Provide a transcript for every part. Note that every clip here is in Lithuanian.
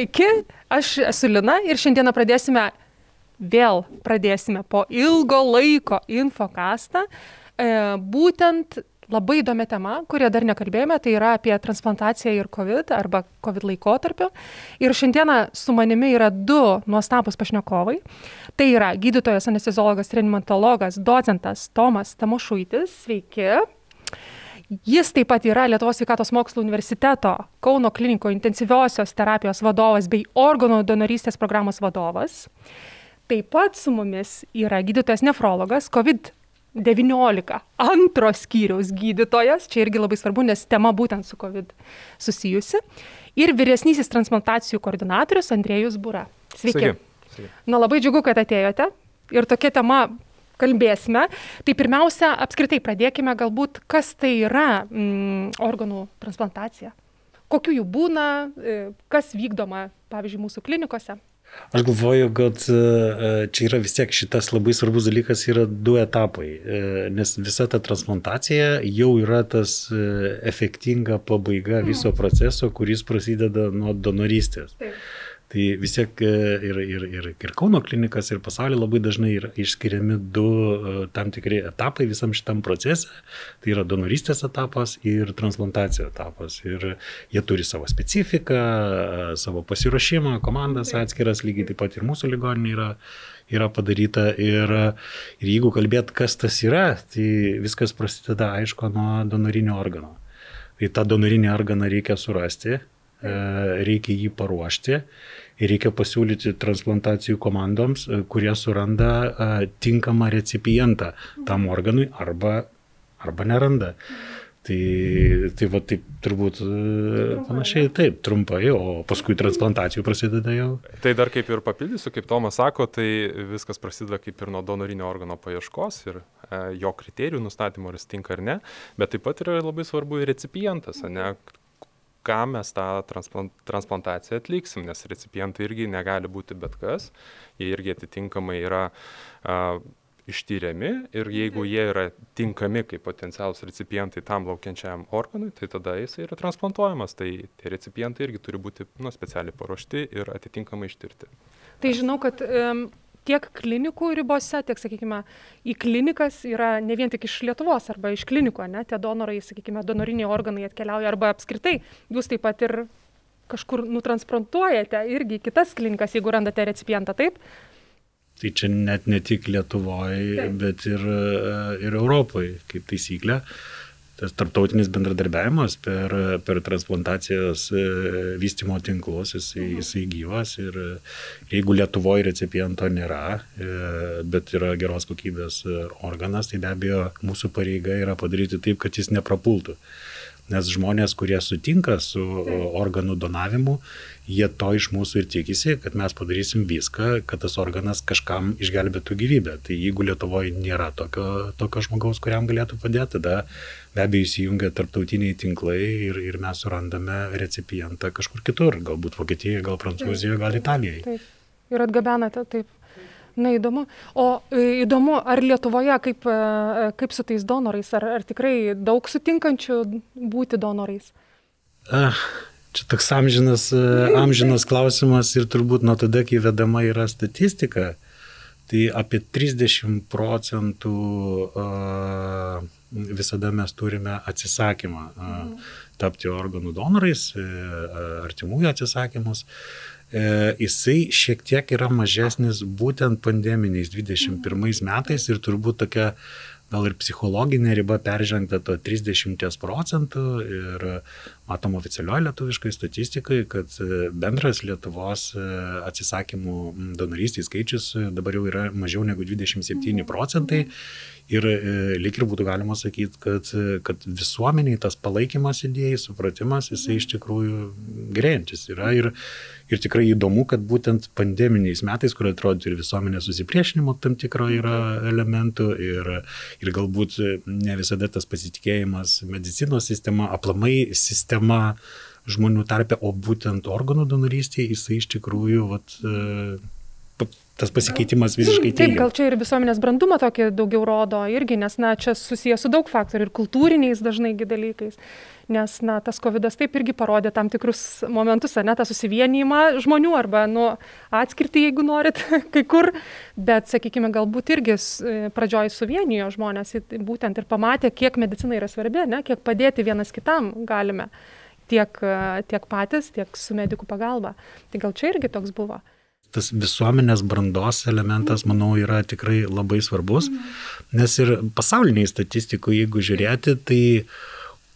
Sveiki, aš esu Lina ir šiandieną pradėsime, vėl pradėsime po ilgo laiko infokastą. E, būtent labai įdomi tema, kurią dar nekalbėjome, tai yra apie transplantaciją ir COVID arba COVID laikotarpiu. Ir šiandieną su manimi yra du nuostabus pašnekovai. Tai yra gydytojas, anesteziologas, reanimatologas, docentas Tomas Tamošuitis. Sveiki. Jis taip pat yra Lietuvos sveikatos mokslo universiteto Kauno kliniko intensyviosios terapijos vadovas bei organų donorystės programos vadovas. Taip pat su mumis yra gydytojas nefrologas, COVID-19 antro skyriaus gydytojas, čia irgi labai svarbu, nes tema būtent su COVID susijusi, ir vyresnysis transplantacijų koordinatorius Andrėjus Būra. Sveiki. Sveiki. Sveiki. Na labai džiugu, kad atėjote. Ir tokia tema kalbėsime. Tai pirmiausia, apskritai pradėkime galbūt, kas tai yra mm, organų transplantacija. Kokių jų būna, e, kas vykdoma, pavyzdžiui, mūsų klinikose. Aš galvoju, kad e, čia yra vis tiek šitas labai svarbus dalykas, yra du etapai, e, nes visa ta transplantacija jau yra tas efektinga pabaiga viso proceso, kuris prasideda nuo donorystės. Taip. Tai vis tiek e, ir, ir, ir, ir Kauno klinikas, ir pasaulyje labai dažnai yra išskiriami du e, tam tikri etapai visam šitam procese. Tai yra donorystės etapas ir transplantacijos etapas. Ir jie turi savo specifiką, e, savo pasiruošimą, komandas atskiras, lygiai taip pat ir mūsų ligoninė yra, yra padaryta. Ir, ir jeigu kalbėt, kas tas yra, tai viskas prasideda aišku nuo donorinio organo. Tai tą donorinį organą reikia surasti, reikia jį paruošti ir reikia pasiūlyti transplantacijų komandoms, e, kurie suranda e, tinkamą recipientą tam organui arba, arba neranda. Tai, tai va taip turbūt e, trumpai. panašiai taip, trumpai, o paskui transplantacijų prasideda jau. Tai dar kaip ir papildysiu, kaip Tomas sako, tai viskas prasideda kaip ir nuo donorinio organo paieškos ir e, jo kriterijų nustatymo, ar jis tinka ar ne, bet taip pat yra labai svarbu ir recipientas, ne, ką mes tą transplant, transplantaciją atliksim, nes recipientai irgi negali būti bet kas, jie irgi atitinkamai yra a, ištyriami ir jeigu jie yra tinkami kaip potencialus recipientai tam laukiančiam organui, tai tada jis yra transplantuojamas, tai tie recipientai irgi turi būti nu, specialiai paruošti ir atitinkamai ištirti. Tai žinau, kad um, tiek klinikų ribose, tiek, sakykime, į klinikas yra ne vien tik iš Lietuvos arba iš klinikų, ne, tie donorai, sakykime, donoriniai organai atkeliauja arba apskritai jūs taip pat ir kažkur nutransplantuojate irgi kitas klinikas, jeigu randate recipientą, taip? Tai čia net ne tik Lietuvoje, bet ir, ir Europoje, kaip taisyklė. Uh, tas tarptautinis bendradarbiavimas per, per transplantacijos e, vystimo tinklus, jisai, mhm. jisai gyvas ir jeigu Lietuvoje recipiento nėra, e, bet yra geros kokybės organas, tai be abejo mūsų pareiga yra padaryti taip, kad jis neprapultų. Nes žmonės, kurie sutinka su organų donavimu, jie to iš mūsų ir tikisi, kad mes padarysim viską, kad tas organas kažkam išgelbėtų gyvybę. Tai jeigu Lietuvoje nėra tokio, tokio žmogaus, kuriam galėtų padėti, tada be abejo įsijungia tarptautiniai tinklai ir, ir mes surandame recipientą kažkur kitur, galbūt Vokietijoje, gal Prancūzijoje, gal Italijoje. Taip. Ir atgabenate, taip. Na įdomu. O e, įdomu, ar Lietuvoje kaip, e, kaip su tais donorais, ar, ar tikrai daug sutinkančių būti donorais? Ah, čia toks amžinas, e, amžinas klausimas ir turbūt nuo tada, kai vedama yra statistika, tai apie 30 procentų uh, visada mes turime atsisakymą uh, tapti organų donorais, artimųjų atsisakymus. Uh, e, jisai šiek tiek yra mažesnis būtent pandeminiais 21 metais ir turbūt tokia gal ir psichologinė riba peržengta to 30 procentų ir matom oficialioje lietuviškai statistikai, kad bendras Lietuvos e, atsisakymų donorystės skaičius dabar jau yra mažiau negu 27 procentai Ir e, lik ir būtų galima sakyti, kad, kad visuomeniai tas palaikymas idėjai, supratimas, jisai iš tikrųjų gerėjantis yra. Ir, ir tikrai įdomu, kad būtent pandeminiais metais, kur atrodo ir visuomenės susipriešinimo tam tikro yra elementų ir, ir galbūt ne visada tas pasitikėjimas medicinos sistema, aplamai sistema žmonių tarpe, o būtent organų donorystėje, jisai iš tikrųjų vat, tas pasikeitimas visiškai taip gal čia ir visuomenės brandumą tokį daugiau rodo irgi nes na čia susiję su daug faktorių ir kultūriniais dažnai gi dalykais. Nes na tas kovidas taip irgi parodė tam tikrus momentus ane tą susivienijimą žmonių arba nu atskirtį jeigu norit kai kur. Bet sakykime galbūt irgi pradžioj suvienijo žmones būtent ir pamatė kiek medicina yra svarbi ane kiek padėti vienas kitam galime. Tiek tiek patys tiek su medikų pagalba. Tai gal čia irgi toks buvo tas visuomenės brandos elementas, manau, yra tikrai labai svarbus, nes ir pasauliniai statistikų, jeigu žiūrėti, tai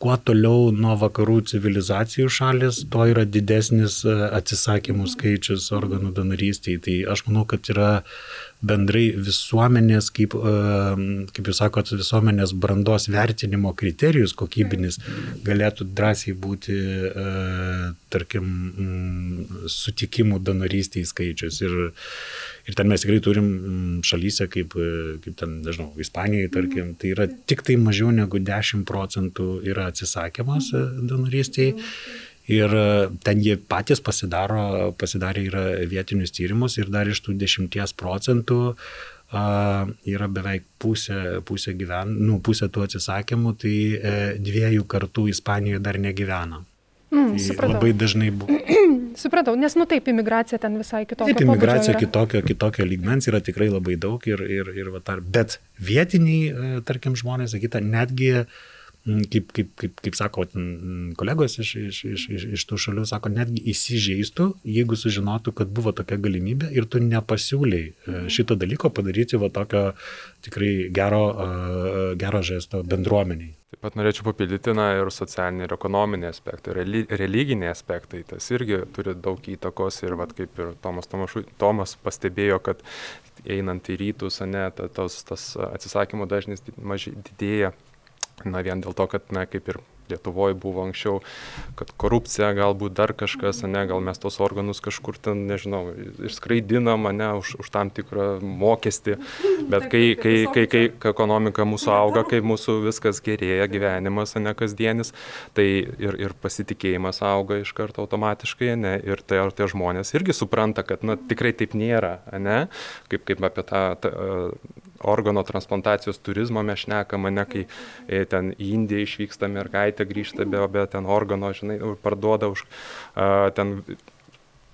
kuo toliau nuo vakarų civilizacijų šalis, tuo yra didesnis e, atsisakymų skaičius organų donorystėje. Tai aš manau, kad yra bendrai visuomenės, kaip, e, kaip jūs sakot, visuomenės brandos vertinimo kriterijus kokybinis galėtų drąsiai būti, e, tarkim, sutikimų donorystėje skaičius. Ir, ir ten mes tikrai turim šalyse, kaip, kaip ten, nežinau, Ispanijoje, tarkim, tai yra tik tai mažiau negu 10 procentų yra atsisakymas e, donorystėje. Ir e, ten jie patys pasidaro, pasidarė yra vietinius tyrimus ir dar iš tų 10 procentų uh, yra beveik pusė, pusė, gyven, nu, pusė tų atsisakymų, tai e, dviejų kartų Ispanijoje dar negyvena. Mm, tai supratau. labai dažnai buvo. supratau, nes, nu taip, imigracija ten visai kitokia. Taip, imigracija kitokio, kitokio lygmens yra tikrai labai daug ir, ir, ir va, tar, bet vietiniai, tarkim, žmonės, sakyta, netgi uh, kaip, kaip, kaip, kaip sako kolegos iš, iš, iš, iš, iš tų šalių, sako, netgi įsižeistų, jeigu sužinotų, kad buvo tokia galimybė ir tu nepasiūliai e, mhm. šito dalyko padaryti va tokio tikrai gero, e, gero žesto bendruomeniai. Taip pat norėčiau papildyti, na ir socialiniai ir ekonominiai aspektai, religiniai aspektai, tas irgi turi daug įtakos ir, va, kaip ir Tomas, Tomašu, Tomas pastebėjo, kad einant į rytus, ne, tas, tas atsisakymo dažnis mažai didėja na vien dėl to kad na kaip ir lietuvoj buvo anksčiau kad korupcija galbūt dar kažkas ane gal mes tuos organus kažkur ten nežinau išskraidinam ane už už tam tikrą mokestį. Bet kai kai kai kai ekonomika mūsų auga kai mūsų viskas gerėja gyvenimas ane kasdienis tai ir ir pasitikėjimas auga iš karto automatiškai ane ir tai ar tie žmonės irgi supranta kad na tikrai taip nėra ane kaip kaip apie tą tą organo transplantacijos turizmą mes šnekam, ne kai e, ten į Indiją išvyksta mergaitė, grįžta be, be ten organo, žinai, parduoda už uh, ten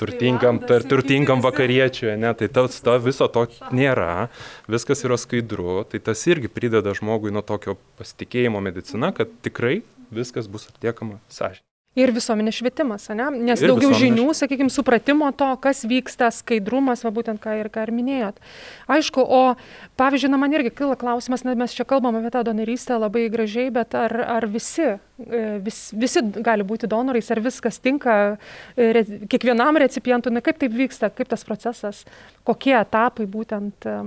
turtingam, tar, turtingam vakariečiui, ne, tai tas, to viso to nėra, viskas yra skaidru, tai tas irgi prideda žmogui nuo tokio pasitikėjimo medicina, kad tikrai viskas bus atliekama sąžininkai. Ir visuomenės švietimas, ne? nes ir daugiau žinių, sakykime, supratimo to, kas vyksta, skaidrumas, va būtent ką ir, ką ir minėjot. Aišku, o pavyzdžiui, na, man irgi kila klausimas, na, mes čia kalbam apie tą donorystę labai gražiai, bet ar, ar visi, e, vis, visi gali būti donorais, ar viskas tinka e, re, kiekvienam recipientui, na, kaip taip vyksta, kaip tas procesas, kokie etapai būtent. E,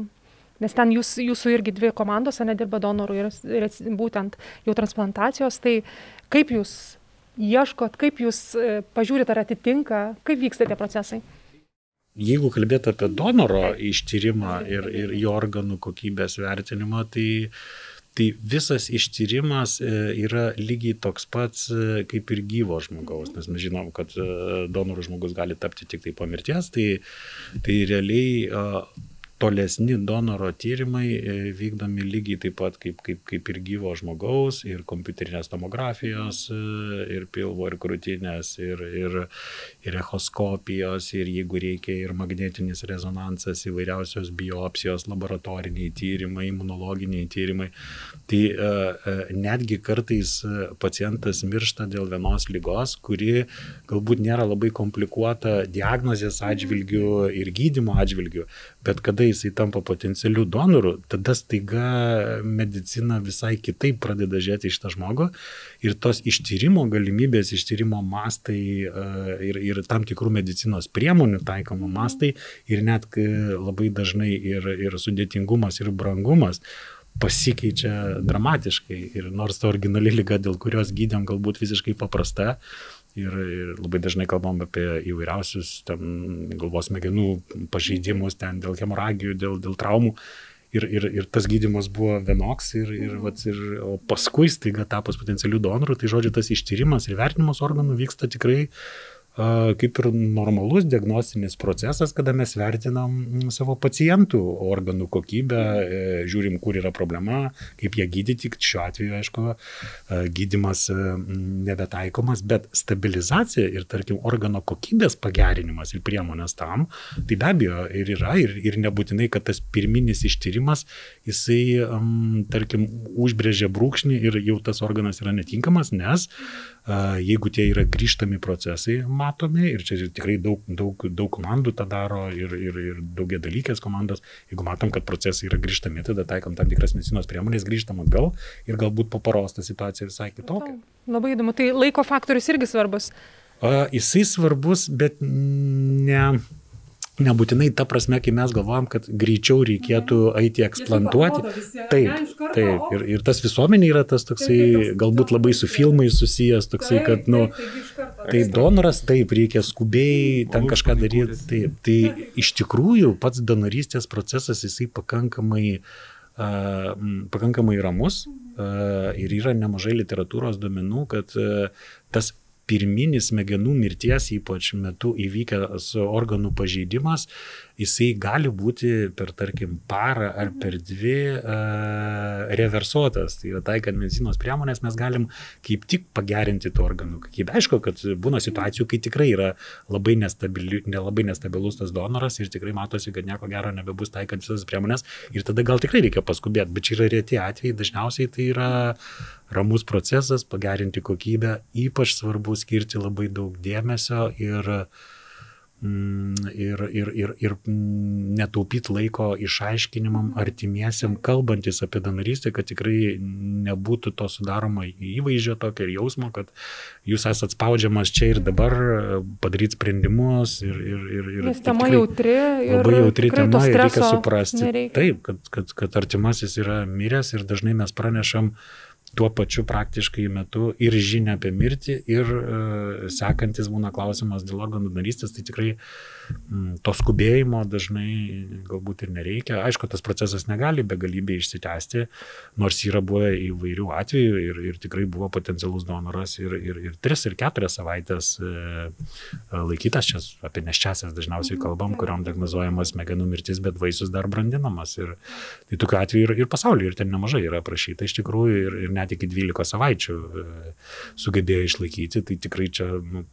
nes ten jūs, jūsų irgi dvi komandos, nedirba donorų ir, ir būtent jau transplantacijos, tai kaip jūs ieškot, kaip jūs e, pažiūrit, ar atitinka, kaip vyksta tie procesai? Jeigu kalbėt apie donoro ištyrimą ir, ir jo organų kokybės vertinimą, tai, tai visas ištyrimas e, yra lygiai toks pats e, kaip ir gyvo žmogaus, nes mes žinom, kad donorų žmogus gali tapti tik tai po mirties, tai, tai realiai tolesni donoro tyrimai e, vykdomi lygiai taip pat kaip, kaip, kaip ir gyvo žmogaus, ir kompiuterinės tomografijos, e, ir pilvo, ir krūtinės, ir, ir, ir echoskopijos, ir jeigu reikia, ir magnetinis rezonansas, įvairiausios biopsijos, laboratoriniai tyrimai, imunologiniai tyrimai. Tai uh, netgi kartais pacientas miršta dėl vienos lygos, kuri galbūt nėra labai komplikuota diagnozės atžvilgių ir gydimo atžvilgių, bet kada jisai tampa potencialiu donoru, tada staiga medicina visai kitaip pradeda žiūrėti iš tą žmogų ir tos ištyrimo galimybės, ištyrimo mastai e, ir, ir tam tikrų medicinos priemonių taikomų mastai ir net labai dažnai ir, ir sudėtingumas, ir brangumas pasikeičia dramatiškai. Ir nors ta originali lyga, dėl kurios gydėm galbūt visiškai paprasta, Ir, ir labai dažnai kalbam apie įvairiausius ten galvos smegenų pažeidimus, ten dėl hemoragijų, dėl, dėl traumų. Ir, ir, ir tas gydimas buvo vienoks, ir, ir, vat, ir, o paskui staiga tapus potencialių donorų, tai žodžiu, tas ištyrimas ir vertinimas organų vyksta tikrai kaip ir normalus diagnostinis procesas, kada mes vertinam savo pacientų organų kokybę, e, žiūrim, kur yra problema, kaip ją gydyti. Šiuo atveju, aišku, gydimas e, nebetaikomas, bet stabilizacija ir, tarkim, organo kokybės pagerinimas ir priemonės tam, tai be abejo ir yra, ir, ir nebūtinai, kad tas pirminis ištyrimas, jisai, tarkim, užbrėžia brūkšnį ir jau tas organas yra netinkamas, nes jeigu tie yra grįžtami procesai matomi, ir čia tikrai daug, daug, daug komandų tą daro ir, ir, ir daugia dalykės komandos, jeigu matom, kad procesai yra grįžtami, tada taikom tam tikras medicinos priemonės, grįžtam atgal ir galbūt po paros ta situacija visai kitokia. Labai įdomu, tai laiko faktorius irgi svarbus. Jisai svarbus, bet ne Nebūtinai ta prasme, kai mes galvojam, kad greičiau reikėtų eiti eksplantuoti. Taip, taip. Ir, ir tas visuomenė yra tas toksai, galbūt labai su filmais susijęs, toksai, kad, nu, tai donoras, taip, reikia skubiai ten kažką daryti. Taip, tai iš tikrųjų pats donorystės procesas, jisai pakankamai Uh, pakankamai ramus uh, ir yra nemažai literatūros duomenų, kad uh, tas pirminis smegenų mirties ypač metu įvykęs organų pažeidimas, jisai gali būti per, tarkim, parą ar per dvi uh, reversuotas. Tai yra taikant medicinos priemonės mes galim kaip tik pagerinti tų organų kokybę. Aišku, kad būna situacijų, kai tikrai yra labai, nestabili, nelabai nestabilus tas donoras ir tikrai matosi, kad nieko gero nebebus taikant visas priemonės ir tada gal tikrai reikia paskubėti, bet čia yra reti atvejai, dažniausiai tai yra ramus procesas, pagerinti kokybę, ypač svarbu skirti labai daug dėmesio ir uh, ir, ir, ir, ir netaupyti laiko išaiškinimam artimiesiam, kalbantis apie donorystę, kad tikrai nebūtų to sudaroma įvaizdžio tokio ir jausmo, kad jūs esate spaudžiamas čia ir dabar padaryti sprendimus. Ir, ir, ir, ir Nes tema jautri. Labai jautri tema ir reikia suprasti. Nereikia. Taip, kad, kad, kad artimasis yra miręs ir dažnai mes pranešam, tuo pačiu praktiškai metu ir žinia apie mirtį, ir e, sekantis būna klausimas dėl organų narystės, tai tikrai to skubėjimo dažnai galbūt ir nereikia. Aišku, tas procesas negali begalybė išsitęsti, nors yra buvę įvairių atvejų ir, ir tikrai buvo potencialus donoras ir, ir, ir 3 ir 4 savaitės e, laikytas, čia apie neščiasias dažniausiai kalbam, kuriam diagnozuojamas smegenų mirtis, bet vaisius dar brandinamas. Ir, tai tokiu atveju ir, ir pasaulyje, ir ten nemažai yra aprašyta iš tikrųjų ir, ir net net iki 12 savaičių e, sugebėjo išlaikyti, tai tikrai čia nu,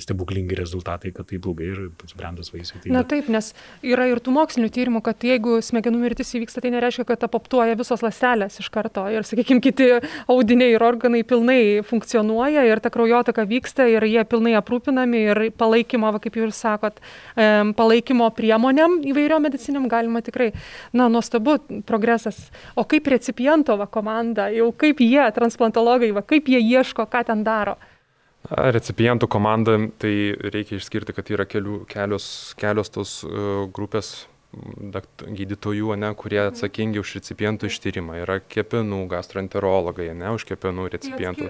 stebuklingi rezultatai, kad taip ilgai ir subrendus vaisiai. Tai Na taip, nes yra ir tų mokslinių tyrimų, kad jeigu smegenų mirtis įvyksta, tai nereiškia, kad apoptuoja visos ląstelės iš karto ir, sakykime, kiti audiniai ir organai pilnai funkcionuoja ir ta kraujotaka vyksta ir jie pilnai aprūpinami ir palaikymo, va, kaip jūs sakot, palaikymo priemonėm įvairiom mediciniam galima tikrai, na, nuostabu progresas. O kaip recipiento va, komanda, jau kaip jie, transplantologai, va, kaip jie ieško, ką ten daro? Recipientų komanda, tai reikia išskirti, kad yra kelių, kelios, kelios tos uh, grupės gydytojų, ne, kurie mhm. atsakingi už recipientų ištyrimą. Yra kepenų gastroenterologai, ne, už kepenų recipientų.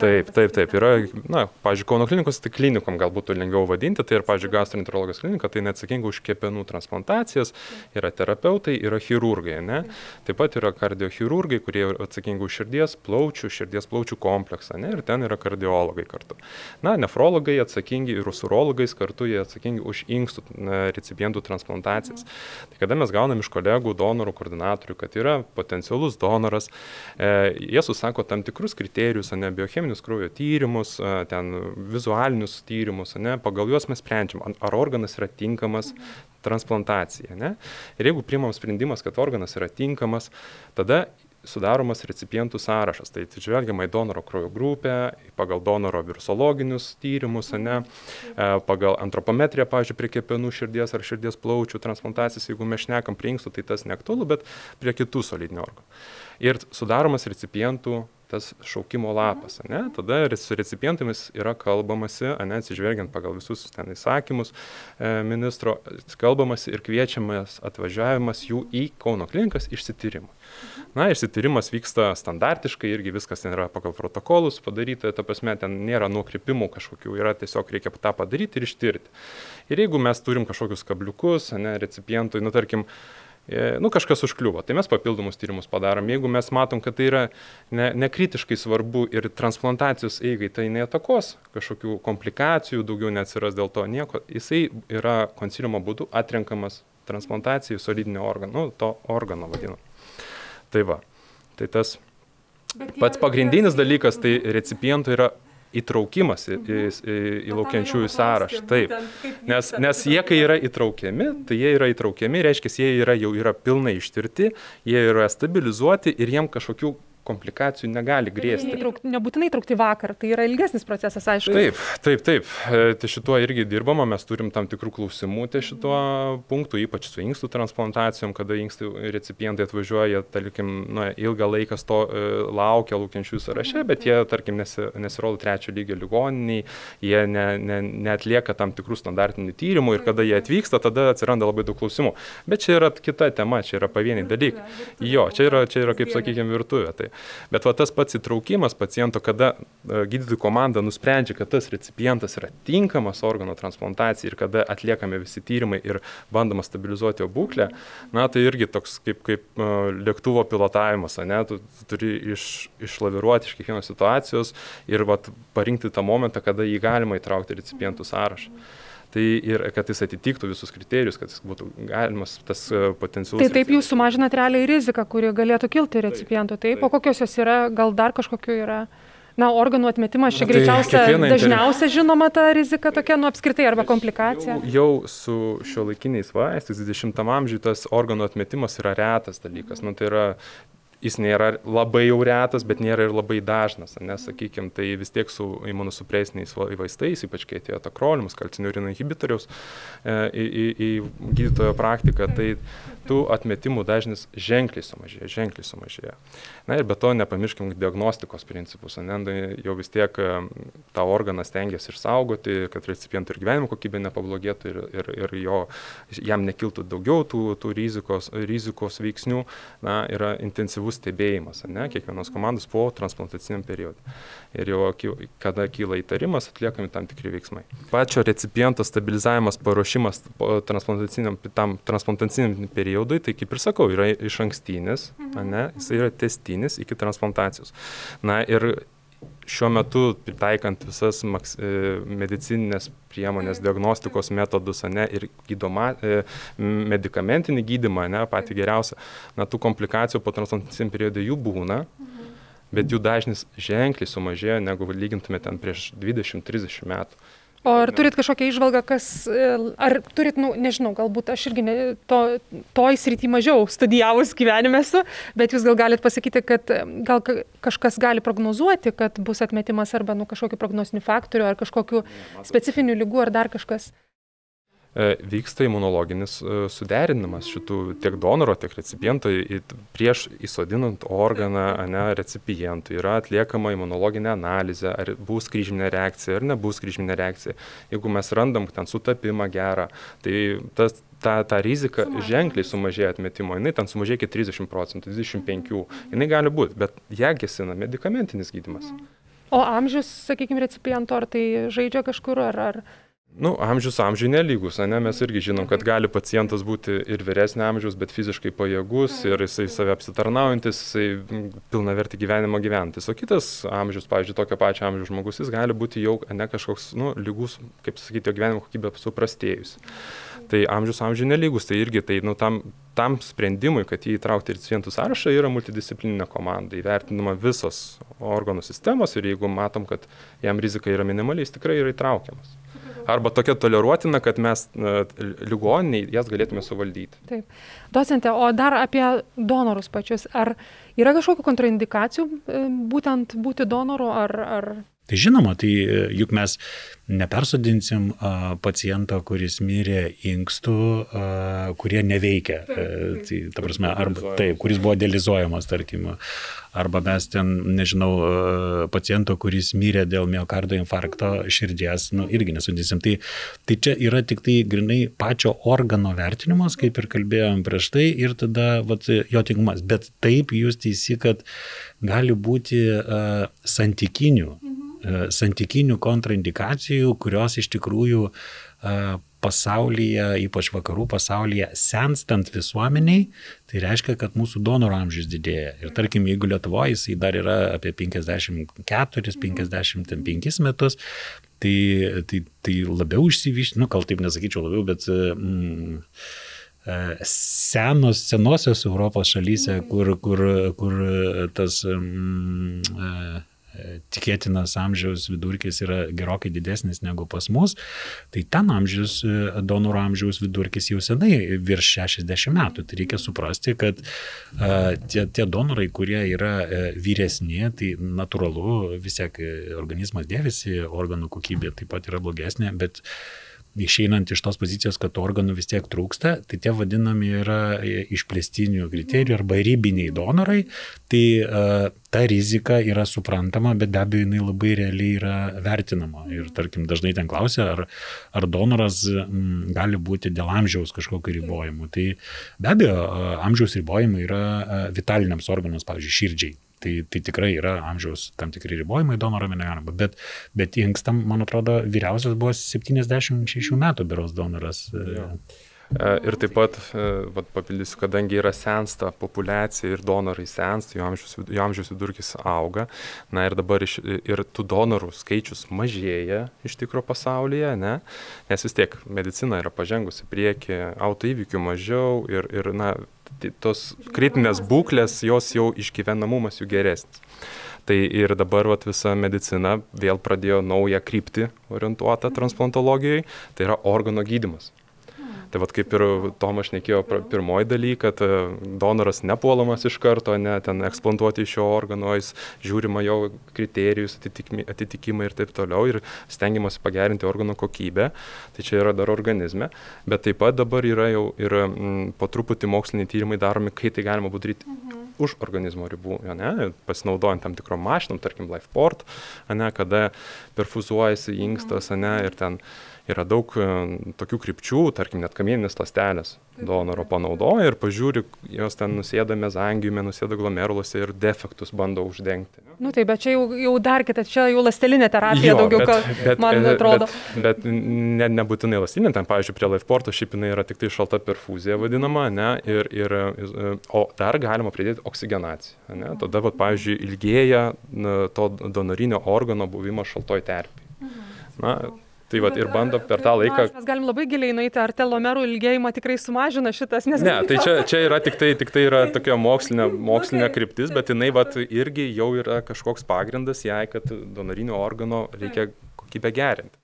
Taip, taip, taip. Yra, na, pažiūrėjau, Kauno klinikos, tai klinikom galbūt lengviau vadinti, tai ir, pažiūrėjau, gastroenterologijos klinika, tai neatsakinga už kepenų transplantacijas, yra terapeutai, yra chirurgai, ne. Taip pat yra kardiochirurgai, kurie atsakingi už širdies plaučių, širdies plaučių kompleksą, ne, ir ten yra kardiologai kartu. Na, nefrologai atsakingi ir usurologais kartu jie atsakingi už inkstų recipientų transplantacijas. Tai kada mes gaunam iš kolegų, donorų, koordinatorių, kad yra potencialus donoras, e, jie susako tam tikrus kriterijus, ne biocheminius kraujo tyrimus, e, ten vizualinius tyrimus, ne, pagal juos mes sprendžiam, ar organas yra tinkamas transplantacija. Ne? Ir jeigu priimam sprendimas, kad organas yra tinkamas, tada sudaromas recipientų sąrašas. Tai atsižvelgiama į donoro kraujo grupę, pagal donoro virusologinius tyrimus, ne, e, pagal antropometriją, pavyzdžiui, prie kepenų širdies ar širdies plaučių transplantacijas, jeigu mes šnekam prie inkstų, tai tas neaktualu, bet prie kitų solidinių organų. Ir sudaromas recipientų tas šaukimo lapas, ne? tada su recipientėmis yra kalbamasi, ne, atsižvelgiant pagal visus ten įsakymus e, ministro, kalbamasi ir kviečiamas atvažiavimas jų į Kauno klinikas išsityrimą. Na, išsityrimas vyksta standartiškai, irgi viskas ten yra pagal protokolus padaryta, ta prasme, ten nėra nukrypimų kažkokių, yra tiesiog reikia tą padaryti ir ištirti. Ir jeigu mes turim kažkokius kabliukus, ne, recipientui, nu, tarkim, nu, kažkas užkliuvo, tai mes papildomus tyrimus padarom. Jeigu mes matom, kad tai yra ne, nekritiškai svarbu ir transplantacijos eigai tai netakos kažkokių komplikacijų, daugiau neatsiras dėl to nieko, jisai yra konsiliumo būdu atrenkamas transplantacijai solidinio organo, nu, to organo vadinu. Tai va, tai tas pats pagrindinis dalykas, tai recipientų yra įtraukimas į, į, į, į laukiančiųjų sąrašą. Taip. Nes, nes jie, kai yra įtraukiami, tai jie yra įtraukiami, reiškia, jie yra, jau yra pilnai ištirti, jie yra stabilizuoti ir jiem kažkokių komplikacijų negali grėsti. Įtrauk, nebūtinai traukti vakar, tai yra ilgesnis procesas, aišku. Taip, taip, taip. E, tai šituo irgi dirbama, mes turim tam tikrų klausimų ties šituo punktu, ypač su inkstų transplantacijom, kada inkstų recipientai atvažiuoja, tarkim, na, ilgą laiką sto, e, laukia laukiančių sąraše, bet jie, tarkim, nesi, nesirodo trečio lygio ligoniniai, jie ne, ne, netlieka tam tikrų standartinių tyrimų ir kada jie atvyksta, tada atsiranda labai daug klausimų. Bet čia yra kita tema, čia yra pavieniai dalykai. Jo, čia yra, čia yra kaip sakykime, virtuvė. Tai. Bet va tas pats įtraukimas paciento, kada e, gydytojų komanda nusprendžia, kad tas recipientas yra tinkamas organo transplantacijai ir kada atliekame visi tyrimai ir bandoma stabilizuoti jo būklę, na tai irgi toks kaip, kaip uh, lėktuvo pilotavimas, ne, tu, tu turi iš, išlaviruoti iš kiekvienos situacijos ir vat, parinkti tą momentą, kada jį galima įtraukti recipientų sąrašą. Tai ir kad jis atitiktų visus kriterijus, kad jis būtų galimas tas e, potencialus. Tai taip jūs sumažinat realiai riziką, kuri galėtų kilti recipiento. Taip, taip. o kokios jos yra, gal dar kažkokiu yra? Na, organų atmetimas čia tai greičiausia, dažniausia žinoma ta rizika tokia, nu apskritai, arba komplikacija. Jau, jau su šio laikiniais vaistais 20 amžiuje tas organų atmetimas yra retas dalykas. Nu, tai yra jis nėra labai jau retas, bet nėra ir labai dažnas, nes, sakykime, tai vis tiek su imunosupresiniais vaistais, ypač kai atėjo takrolimus, kalcinio urino inhibitoriaus e, į, į, į gydytojo praktiką, tai tų atmetimų dažnis ženkliai sumažėja, ženkliai sumažėja. Na ir be to nepamirškim diagnostikos principus, ne, nu, jau vis tiek tą organą stengiasi išsaugoti, kad recipientų ir gyvenimo kokybė nepablogėtų ir, ir, ir jo, jam nekiltų daugiau tų, tų rizikos, rizikos veiksnių, na, yra intensyvus stebėjimas, ne, kiekvienos komandos po transplantaciniam periodui. Ir jau kada kyla įtarimas, atliekami tam tikri veiksmai. Pačio recipiento stabilizavimas, paruošimas transplantaciniam, tam transplantaciniam periodui, tai kaip ir sakau, yra iš ankstinis, ne, jis yra testinis iki transplantacijos. Na ir šiuo metu pritaikant visas maks, e, medicininės priemonės, diagnostikos metodus, ne, ir gydoma, e, medicamentinį gydimą, ne, patį geriausią, na, tų komplikacijų po transplantacijos periodų jų būna, bet jų dažnis ženkliai sumažėjo, negu lygintume ten prieš 20-30 metų. O ar turit kažkokią išvalgą, kas, e, ar turit, nu, nežinau, galbūt aš irgi ne, to, toj srity mažiau studijavus gyvenime esu, bet jūs gal galite pasakyti, kad e, gal kažkas gali prognozuoti, kad bus atmetimas arba nu, kažkokių prognostinių faktorių, ar kažkokių specifinių lygų, ar dar kažkas. E, vyksta imunologinis e, suderinimas šitų tiek donoro, tiek recipiento prieš įsodinant organą ne, recipientui. Yra atliekama imunologinė analizė, ar bus kryžminė reakcija, ar nebus kryžminė reakcija. Jeigu mes randam ten sutapimą gerą, tai tas ta, ta rizika Sumažė. ženkliai sumažėja atmetimo, jinai ten sumažėja iki 30 procentų, 25, jinai gali būti, bet ją gesina medikamentinis gydimas. O amžius, sakykime, recipiento, ar tai žaidžia kažkur, ar, ar Nu, amžius amžiui nelygus, ne? mes irgi žinom, kad gali pacientas būti ir vyresnio amžiaus, bet fiziškai pajėgus ir jisai save apsitarnaujantis, jisai pilna verti gyvenimo gyventis. O kitas amžius, pavyzdžiui, tokio pačio amžiaus žmogus, jis gali būti jau ne kažkoks, nu, lygus, kaip sakyti, jo gyvenimo kokybė suprastėjus. Tai amžius amžiui nelygus, tai irgi tai, nu, tam, tam sprendimui, kad jį įtraukti į recipientų sąrašą, yra multidisciplininė komanda, įvertinama visos organų sistemos ir jeigu matom, kad jam rizika yra minimaliai, jis tikrai yra įtraukiamas arba tokia toleruotina, kad mes ligoniniai jas galėtume suvaldyti. Taip. Docente, o dar apie donorus pačius. Ar yra kažkokių kontraindikacijų e, būtent būti donoru, ar, ar Tai žinoma, tai e, juk mes nepersodinsim a, paciento, kuris mirė inkstų, a, kurie neveikia. A, e, tai, ta prasme, arba taip, kuris buvo dializuojamas, tarkim, arba mes ten, nežinau, a, paciento, kuris mirė dėl miocardo infarkto širdies, nu, irgi nesudinsim. Tai, tai čia yra tik tai grinai pačio organo vertinimas, kaip ir kalbėjom prieš tai, ir tada vat, jo tingumas. Bet taip jūs teisi, kad gali būti a, santykinių. Mhm E, santykinių kontraindikacijų, kurios iš tikrųjų e, pasaulyje, ypač vakarų pasaulyje, senstant visuomeniai, tai reiškia, kad mūsų donorų amžius didėja. Ir tarkim, jeigu Lietuvoje jisai dar yra apie 54-55 metus, tai, tai, tai labiau išsivyšti, nu, gal taip nesakyčiau labiau, bet mm, senos, senosios Europos šalyse, kur, kur, kur tas mm, tikėtinas amžiaus vidurkis yra gerokai didesnis negu pas mus, tai ten amžius, donorų amžiaus vidurkis jau senai virš 60 metų. Tai reikia suprasti, kad tie, tie donorai, kurie yra vyresni, tai natūralu, vis tiek organizmas dėvisi, organų kokybė taip pat yra blogesnė, bet išeinant iš tos pozicijos, kad organų vis tiek trūksta, tai tie vadinami yra išplėstinių kriterijų arba rybiniai donorai, tai uh, ta rizika yra suprantama, bet be abejo jinai labai realiai yra vertinama. Ir tarkim, dažnai ten klausia, ar, ar donoras m, gali būti dėl amžiaus kažkokio ribojimų. Tai be abejo, amžiaus ribojimai yra vitaliniams organams, pavyzdžiui, širdžiai. Tai, tai tikrai yra amžiaus tam tikri ribojimai donoram negalima. Bet, bet inkstam, man atrodo, vyriausias buvo 76 metų beros donoras. Ja. E, ir taip pat, e, vat, papildysiu, kadangi yra sensta populiacija ir donorai sensta, jų amžiaus, jų amžiaus vidurkis auga, na ir dabar iš, ir tų donorų skaičius mažėja iš tikro pasaulyje, ne? nes vis tiek medicina yra pažengusi prieki, autoįvykių mažiau ir, ir na, tos kritinės būklės, jos jau išgyvenamumas jų geresnis. Tai ir dabar vat, visa medicina vėl pradėjo naują kryptį orientuotą transplantologijoje, tai yra organo gydimas. Tai vad kaip ir Tomas šnekėjo pirmoji daly, kad e, donoras nepuolamas iš karto, ne, ten eksplantuoti iš šio organo, jis žiūrima jo kriterijus, atitikimai ir taip toliau ir stengiamasi pagerinti organo kokybę, tai čia yra dar organizme, bet taip pat dabar yra jau ir m, po truputį moksliniai tyrimai daromi, kai tai galima padaryti. Mhm už organizmo ribų, ne, pasinaudojant tam tikrom mašinom, tarkim LifePort, ne, kada perfuzuojasi inkstas, ne, ir ten uh, yra daug e, tokių krypčių, tarkim, net kamieninės lastelės donoro panaudoja ir pažiūri, jos ten nusėda mezangiume, nusėda glomeruluose ir defektus bando uždengti. Na nu, taip, bet čia jau, jau dar kita, čia jau lastelinė terapija jo, daugiau, bet, bet, man e, atrodo. Bet, bet ne, nebūtinai lastelinė, ten, pavyzdžiui, prie LifePorto šiaip jinai yra tik tai šalta perfuzija vadinama, ne, ir, ir, e, o dar galima pridėti oksigenaciją. Ne, tada, vat, pavyzdžiui, ilgėja to donorinio organo buvimas šaltoj terpėje. Na, Tai vat, ir bando per tą laiką. Mes galim labai giliai nueiti, ar telomerų ilgėjimą tikrai sumažina šitas, nes... Ne, tai čia, čia yra tik tai, tik tai yra tokia mokslinė, mokslinė kryptis, bet jinai vat, irgi jau yra kažkoks pagrindas jai, kad donorinio organo reikia kokybę gerinti.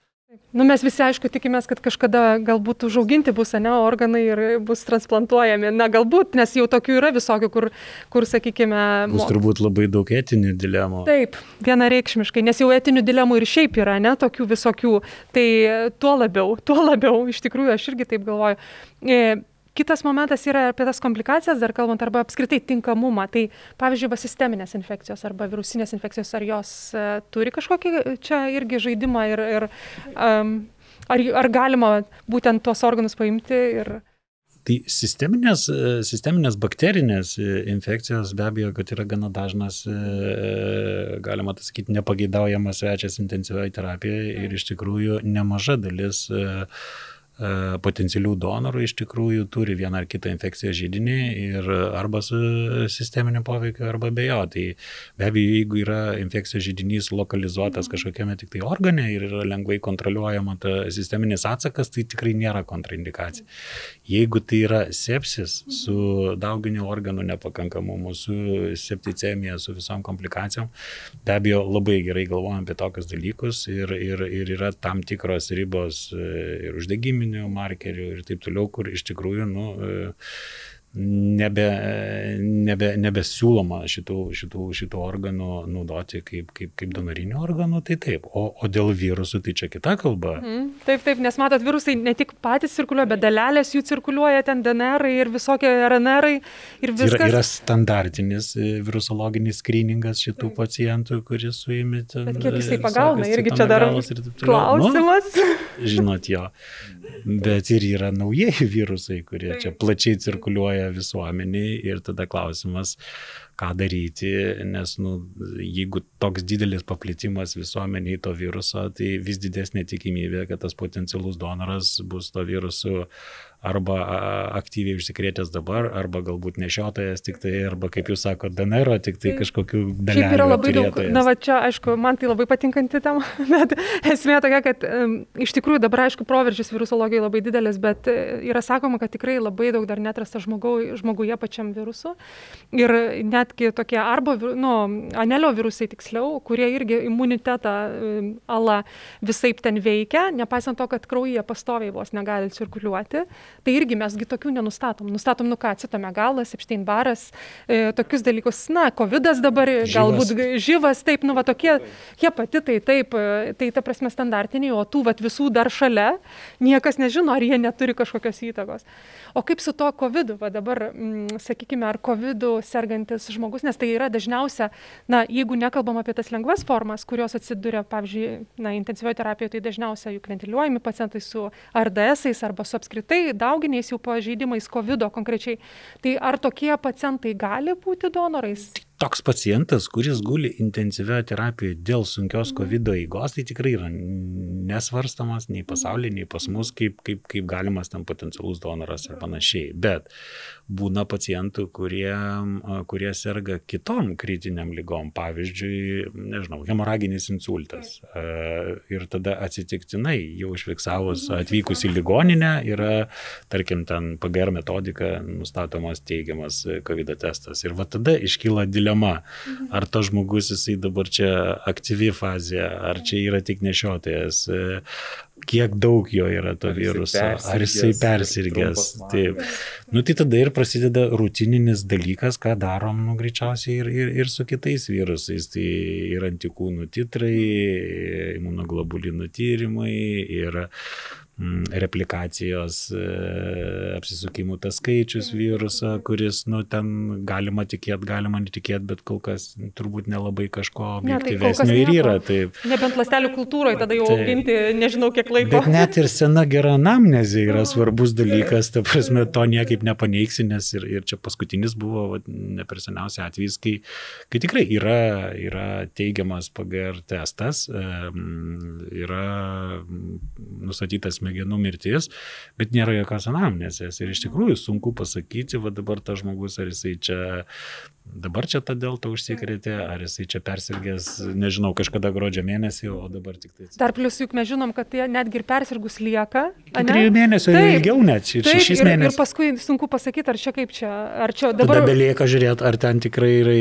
Nu, mes visi, aišku, tikimės, kad kažkada galbūt užauginti bus, ne, organai ir bus transplantuojami. Na, galbūt, nes jau tokių yra visokių, kur, kur sakykime... Bus turbūt labai daug etinių dilemų. Taip, vienareikšmiškai, nes jau etinių dilemų ir šiaip yra, ne, tokių visokių. Tai tuo labiau, tuo labiau, iš tikrųjų, aš irgi taip galvoju. E, Kitas momentas yra apie tas komplikacijas, dar kalbant, arba apskritai tinkamumą. Tai pavyzdžiui, sisteminės infekcijos arba virusinės infekcijos, ar jos uh, turi kažkokį čia irgi žaidimą ir, ir um, ar, ar galima būtent tuos organus paimti ir... Tai sisteminės, sisteminės bakterinės infekcijos be abejo, kad yra gana dažnas, galima tai sakyti, nepageidaujamas svečias intensyvioje terapijoje ir iš tikrųjų nemaža dalis E, potencialių donorų iš tikrųjų turi vieną ar kitą infekciją žydinį ir arba su sisteminiu poveikiu, arba be jo. Tai be abejo, jeigu yra infekcijos žydinys lokalizuotas kažkokiame tik tai organe ir yra lengvai kontroliuojama ta sisteminis atsakas, tai tikrai nėra kontraindikacija. Jeigu tai yra sepsis su dauginiu organų nepakankamumu, su septicemija, su visom komplikacijom, be abejo, labai gerai galvojam apie tokius dalykus ir, ir, ir yra tam tikros ribos e, ir uždegiminių cheminių markerių ir taip toliau, kur iš tikrųjų, nu, e, nebe, nebe, nebesiūloma šitų, šitų, šitų organų naudoti kaip, kaip, kaip donorinių organų, tai taip. O, o dėl virusų, tai čia kita kalba. Mm, taip, taip, nes matot, virusai ne tik patys cirkuliuoja, bet dalelės jų cirkuliuoja, ten DNR ir visokie RNR ir viskas. Yra, yra standartinis e, virusologinis skriningas šitų taip. pacientų, kuris suimi. Bet kiek jisai pagauna, irgi čia dar klausimas. Nu, žinot jo. Bet ir yra naujieji virusai, kurie čia plačiai cirkuliuoja visuomeniai ir tada klausimas, ką daryti, nes nu, jeigu toks didelis paplitimas visuomeniai to viruso, tai vis didesnė tikimybė, kad tas potencialus donoras bus to virusu arba aktyviai užsikrėtęs dabar, arba galbūt nešiotojas tik tai, arba kaip jūs sakote, DNR, tik tai kažkokių dalykų. Šiaip yra labai daug. Na, va čia, aišku, man tai labai patinkanti tema, bet esmė tokia, kad um, iš tikrųjų dabar, aišku, proveržis virusologijai labai didelis, bet e, yra sakoma, kad tikrai labai daug dar netrasta žmogau, žmoguje pačiam virusu. Ir netgi tokie arba, nu, anelio virusai tiksliau, kurie irgi imunitetą ala visai ten veikia, nepaisant to, kad kraujyje pastoviai vos negali cirkuliuoti tai irgi mes tokių nenustatom. Nustatom, nu ką, citomegalas, Epstein-baras, e, tokius dalykus, na, COVID dabar, žyvas. galbūt žyvas, taip, nu, va tokie hepatitai, taip, e, tai ta prasme standartiniai, o tų va visų dar šalia, niekas nežino, ar jie neturi kažkokios įtakos. O kaip su to COVID, va dabar, m, mm, sakykime, ar COVID sergantis žmogus, nes tai yra dažniausia, na, jeigu nekalbam apie tas lengvas formas, kurios atsiduria, pavyzdžiui, na, intensyvioje terapijoje, tai dažniausiai juk ventiliuojami pacientai su RDS arba su apskritai dauginiais jau pažeidimais COVID konkrečiai. Tai ar tokie pacientai gali būti donorais? Toks pacientas, kuris guli intensyvioje terapijoje dėl sunkios mhm. COVID eigos, tai tikrai yra nesvarstamas nei pasaulyje, nei pas mus kaip, kaip, kaip galimas tam potencialus donoras ir panašiai. Bet būna pacientų, kurie, kurie serga kitom kritiniam lygom, pavyzdžiui, nežinau, hemoraginis insultas. Ir tada atsitiktinai jau užfiksavus atvykus į ligoninę yra, tarkim, ten PGR metodika nustatomas teigiamas COVID testas. Ir va tada iškyla dilema problema. Ar tas žmogus jisai dabar čia aktyvi fazė, ar čia yra tik nešiotojas, kiek daug jo yra to viruso, ar jisai persirgęs. Taip. Nu tai tada ir prasideda rutininis dalykas, ką darom, nu greičiausiai ir, ir, ir su kitais virusais. Tai ir antikūnų titrai, imunoglobulinų tyrimai, ir replikacijos e, apsisukimų tas skaičius viruso, kuris, nu, ten galima tikėti, galima netikėti, bet kol kas turbūt nelabai kažko objektyvesnio tai ir yra. Taip. Nebent lastelių kultūroje tada jau taip. auginti nežinau kiek laiko. Bet net ir sena gera anamnezė yra svarbus dalykas, ta prasme, to niekaip nepaneigsi, nes ir, ir čia paskutinis buvo va, ne per seniausiai atvejis, kai, kai tikrai yra, yra teigiamas PGR testas, yra nustatytas mėginimas smegenų mirtis, bet nėra jokios anamnesės. Ir iš tikrųjų sunku pasakyti, va dabar tas žmogus, ar jisai čia dabar čia tą deltą užsikrėtė, ar jisai čia persirgęs, nežinau, kažkada gruodžio mėnesį, o dabar tik tai. Dar plus juk mes žinom, kad jie netgi ir persirgus lieka. Trijų mėnesių ir ilgiau net, ir taip, šešis mėnesių. Ir paskui sunku pasakyti, ar čia kaip čia, ar čia dabar. Tada belieka žiūrėti, ar ten tikrai yra,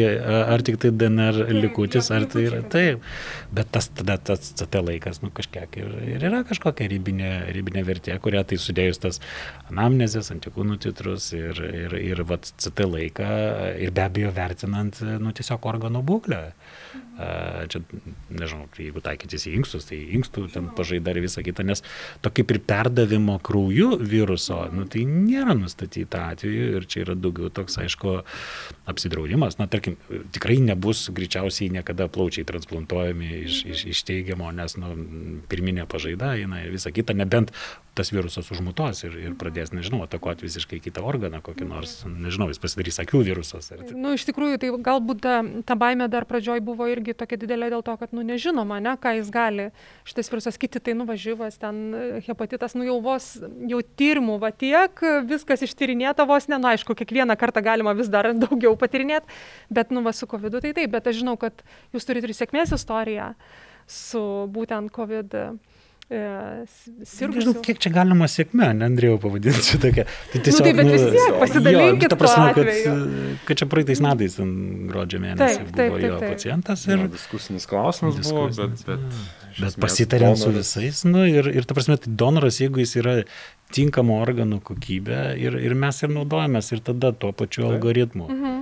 ar tik tai DNR likutis, ar tai yra taip. Bet tas tada tas CT laikas, nu kažkiek ir, ir yra kažkokia ribinė, ribinė vertė, kurią tai sudėjus tas anamnezės, antikūnų titrus ir, ir, ir vat, CT laiką ir be abejo vertinant nu, tiesiog organų būklę. Čia, nežinau, jeigu taikytis į inkstus, tai inkstų ten pažaida ir visa kita, nes to kaip ir perdavimo krauju viruso, nu, tai nėra nustatyta atveju ir čia yra daugiau toks, aišku, apsidraudimas. Na, tarkim, tikrai nebus greičiausiai niekada plaučiai transplantuojami iš, iš, iš teigiamo, nes nu, pirminė pažaida eina ir visa kita, nebent tas virusas užmutuos ir, ir pradės, nežinau, atakuoti visiškai kitą organą, kokį nors, nežinau, jis pasidarys akių virusas. Na, nu, iš tikrųjų, tai galbūt ta, ta baime dar pradžioj buvo irgi tokia didelė dėl to, kad, nu, nežinoma, ne, ką jis gali. Šitas virusas, kiti tai nuvažiavas, ten hepatitas, nu, jau vos, jau tyrimų, va tiek, viskas ištyrinėta vos, ne, nu, aišku, kiekvieną kartą galima vis dar daugiau patirinėti, bet, nu, va, su COVID tai taip, bet aš žinau, kad jūs turite ir sėkmės istoriją su būtent COVID e, sirgusių. Nežinau, kiek čia galima sėkmė, ne Andrėjau pavadinti čia tokia. Tai tiesiog, nu, tai bet vis tiek nu, pasidalinkite. Jo, ta prasme, kad, kad čia praeitais metais, gruodžio mėnesį, taip, taip, buvo taip, jo taip. pacientas. Ir... Jo, diskusinis klausimas diskusinis, buvo, bet... Bet, bet pasitarėm su visais, nu, ir, ir ta prasme, tai donoras, jeigu jis yra tinkamo organų kokybė ir, ir mes ir naudojamės ir tada tuo pačiu algoritmu. Mhm.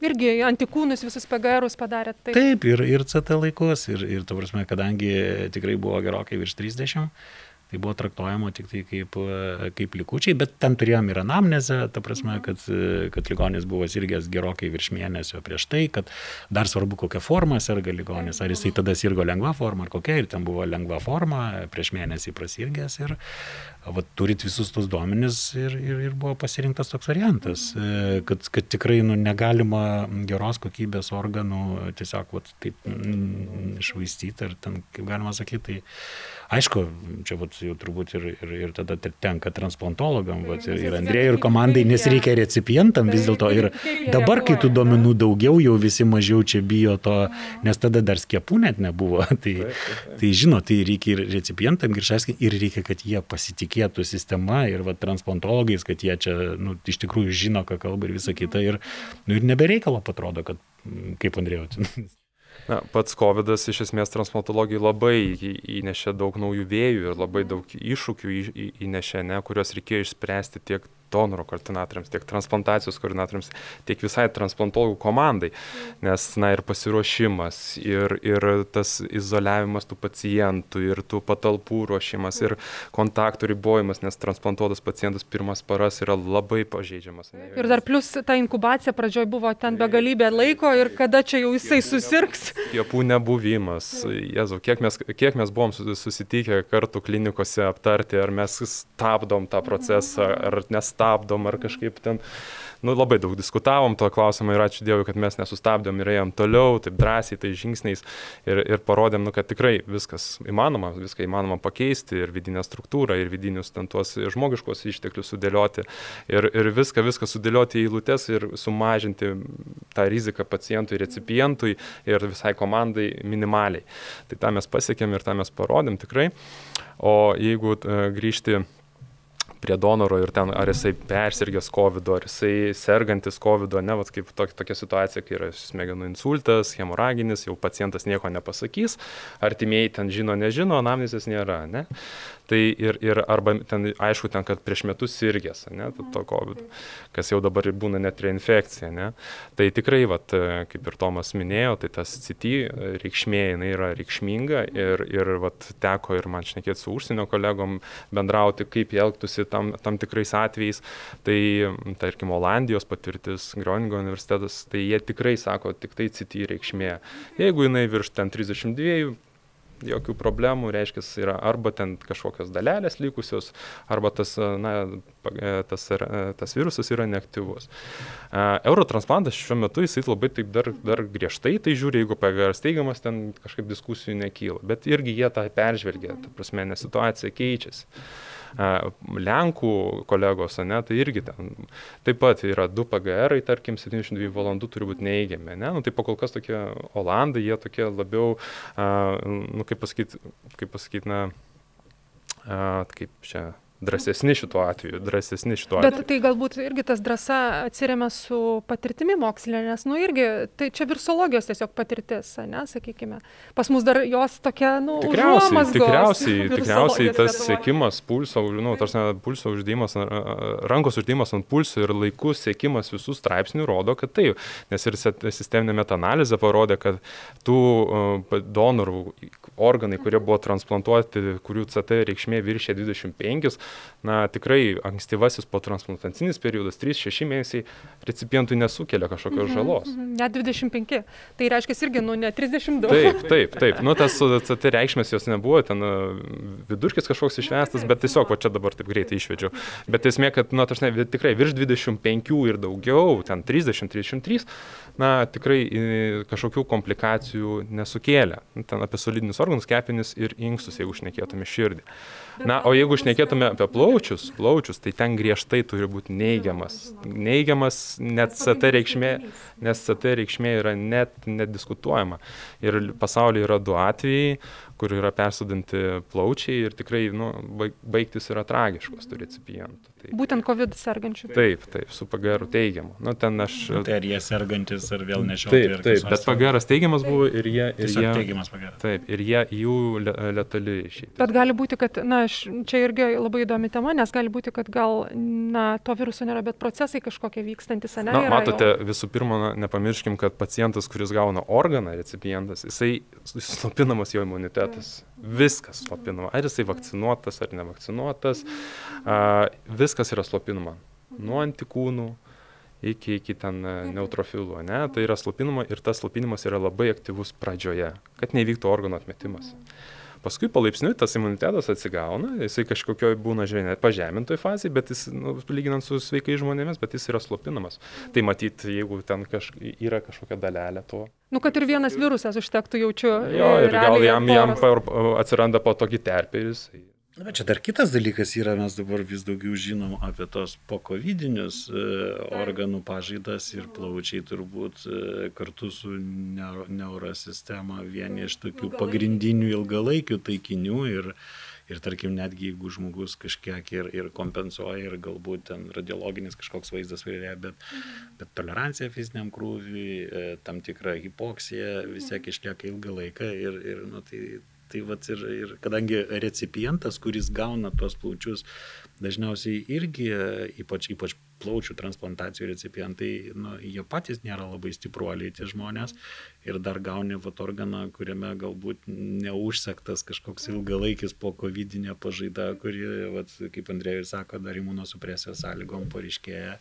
Irgi antikūnus visus PGRus padarėt. Taip, taip ir, ir CT laikus, ir, ir tu prasme, kadangi tikrai buvo gerokai virš 30, tai buvo traktuojama tik tai kaip, kaip likučiai, bet ten turėjom ir anamnezę, ta prasme, kad, e, kad ligonis buvo sirgęs gerokai virš mėnesio prieš tai, kad dar svarbu, kokia forma serga ligonis, ar jisai tada sirgo lengva forma ar kokia, ir ten buvo lengva forma, prieš mėnesį prasirgęs ir va, turit visus tos duomenis ir, ir, ir buvo pasirinktas toks variantas, e, kad, kad tikrai nu, negalima geros kokybės organų tiesiog va, taip išvaistyti ir ten, kaip galima sakyti, tai Aišku, čia vat, jau turbūt ir, ir, ir tada tenka transplantologam, vat, ir, ir Andrėjai, ir komandai, nes reikia recipientam vis dėlto. Ir dabar, kai tų duomenų daugiau, jau visi mažiau čia bijo to, nes tada dar skiepų net nebuvo. Tai, tai žinot, tai reikia ir recipientam, ir šaiškai, ir reikia, kad jie pasitikėtų sistema ir vat, transplantologais, kad jie čia nu, iš tikrųjų žino, ką kalba ir visa kita. Ir, nu, ir nebereikalo atrodo, kad kaip Andrėjau. Na, pats COVID iš esmės transplantologijai labai įnešė daug naujų vėjų ir labai daug iššūkių įnešė, ne, kuriuos reikėjo išspręsti tiek donoro koordinatoriams, tiek transplantacijos koordinatoriams, tiek visai transplantologų komandai. Nes, na, ir pasiruošimas, ir, ir tas izoliavimas tų pacientų, ir tų patalpų ruošimas, ir kontaktų ribojimas, nes transplantuotas pacientas pirmas paras yra labai pažeidžiamas. Ne? Ir dar plus ta inkubacija pradžioj buvo ten begalybė laiko ir kada čia jau jisai susirgs. Skiepų nebuvimas. Jezu, kiek mes, kiek mes buvom susitikę kartu klinikose aptarti, ar mes stabdom tą procesą, ar nes stabdom ar kažkaip ten, nu, labai daug diskutavom to klausimą ir ačiū Dievui, kad mes nesustabdėm ir ėjom toliau, taip drąsiai, tai žingsniais ir, ir parodėm, nu, kad tikrai viskas įmanoma, viską įmanoma pakeisti ir vidinę struktūrą, ir vidinius ten tuos žmogiškos išteklius sudėlioti ir, ir viską, viską sudėlioti į eilutes ir sumažinti tą riziką pacientui, recipientui ir visai komandai minimaliai. Tai tą mes pasiekėm ir tą mes parodėm tikrai. O jeigu uh, grįžti prie donoro ir ten ar jisai persirgęs COVID, ar jisai sergantis COVID, ne, vat, kaip tokia, tokia situacija, kai yra smegenų insultas, hemoraginis, jau pacientas nieko nepasakys, artimieji ten žino, nežino, anamnezės nėra. Ne? Tai ir, ir arba ten, aišku, ten, kad prieš metus sirgęs, ne, to, to COVID, kas jau dabar būna net reinfekcija, ne. Tai tikrai, vat, kaip ir Tomas minėjo, tai tas CT reikšmė, jinai yra reikšminga ir, ir vat, teko ir man šnekėti su užsienio kolegom, bendrauti, kaip elgtųsi tam, tam tikrais atvejais. Tai, tarkim, Olandijos patirtis, Groningo universitetas, tai jie tikrai sako, tik tai CT reikšmė. Jeigu jinai virš ten 32, jokių problemų, reiškia, yra arba ten kažkokios dalelės likusios, arba tas, na, tas, tas virusas yra neaktyvus. Eurotransplantas šiuo metu jisai labai taip dar, dar griežtai tai žiūri, jeigu PGR steigiamas, ten kažkaip diskusijų nekyla, bet irgi jie tą peržvelgia, ta prasme, nes situacija keičiasi. Lenkų kolegos, ne, tai irgi ten taip pat yra du PGR, tarkim, 72 valandų turi būti neįgiami, ne, nu, tai pakol kas tokie Olandai, jie tokie labiau, nu, kaip pasakyti, kaip pasakyti, na, kaip čia drąsesni šituo atveju, drąsesni šituo atveju. Bet tai galbūt irgi tas drąsa atsiriama su patirtimi mokslinė, nes, nu irgi, tai čia virsologijos tiesiog patirtis, ne, sakykime. Pas mus dar jos tokia, nu, tikriausiai, tikriausiai, tikriausiai tas sėkimas pulso, nu, tarsi pulso uždėjimas, rankos uždėjimas ant pulso ir laikų sėkimas visų straipsnių rodo, kad taip, nes ir sisteminė metanalizė parodė, kad tų donorų organai, kurie buvo transplantuoti, kurių CT reikšmė viršė 25, na tikrai ankstyvasis potransplantacinis periodas, 3-6 mėnesiai recipientui nesukelia kažkokios mhm, žalos. Mm -hmm. Net 25. Tai reiškia irgi, nu, ne 32. Taip, taip, taip. Nu, tas CT reikšmės jos nebuvo, ten vidurkis kažkoks išvestas, bet tiesiog, va čia dabar taip greitai išvedžiau. Bet esmė, kad, tas ne, tikrai virš 25 ir daugiau, ten 30-33, na, tikrai kažkokių komplikacijų nesukėlė. Ten apie solidinius organus, kepenis ir inkstus, jeigu šnekėtume širdį. Na, o jeigu šnekėtume apie plaučius, plaučius, tai ten griežtai turi būti neigiamas. Neigiamas net CT reikšmė, nes CT reikšmė yra net nediskutuojama. Ir pasaulyje yra du atvejai, kur yra persodinti plaučiai ir tikrai nu, baigtis yra tragiškos tų recipientų. Tai, Būtent COVID sergančių. Taip, taip, su PGR teigiamu. Nu, ten aš... Nu, tai ar jie sergantis, ar vėl nešiau. Taip, taip, bet PGR teigiamas buvo ir jie... Ir jie teigiamas PGR. Taip, ir jie jų letali išėjai. Bet gali būti, kad, na, čia irgi labai įdomi tema, nes gali būti, kad gal, na, to viruso nėra, bet procesai kažkokie vykstantis, ne? Na, matote, jau. visų pirma, nepamirškim, kad pacientas, kuris gauna organą, recipientas, jisai slopinamas jo imunitetas. Mhm Viskas slopinama. Ar jisai vakcinuotas ar nevakcinuotas, a, viskas yra slopinama. Nuo antikūnų iki, iki ten e, neutrofilų, ne? Tai yra slopinama ir tas slopinimas yra labai aktyvus pradžioje, kad nevyktų organų atmetimas. Paskui palaipsniui tas imunitetas atsigauna, jisai kažkokioje būna žiūrėjai, pažemintoje fazėje, bet jis, nu, lyginant su sveikai žmonėmis, bet jis yra slopinamas. Tai matyt, jeigu ten kaž, yra kažkokia dalelė to. Nu, kad ir vienas virusas užtektų jaučiu. Jo, ir gal jam, jam atsiranda po tokį terpį ir jis Na, bet čia dar kitas dalykas yra, mes dabar vis daugiau žinom apie tos pokovidinius e, organų pažaidas ir plaučiai turbūt e, kartu su neurosistema vieni iš tokių pagrindinių ilgalaikių taikinių ir, ir tarkim, netgi jeigu žmogus kažkiek ir, ir kompensuoja ir galbūt ten radiologinis kažkoks vaizdas vėlė, bet, bet tolerancija fiziniam krūviui, e, tam tikra hipoksija vis tiek išlieka ilgą laiką ir, ir nu, tai Tai vat ir, ir kadangi recipientas, kuris gauna tuos plaučius, dažniausiai irgi, ypač, ypač plaučių transplantacijų recipientai, nu, jie patys nėra labai stipruoliai tie žmonės. Ir dar gauni vat organą, kuriame galbūt neužsektas kažkoks ilgalaikis po COVID-19 pažaida, kuri, vat, kaip Andrėjus sako, dar imunosupresijos sąlygom pariškėja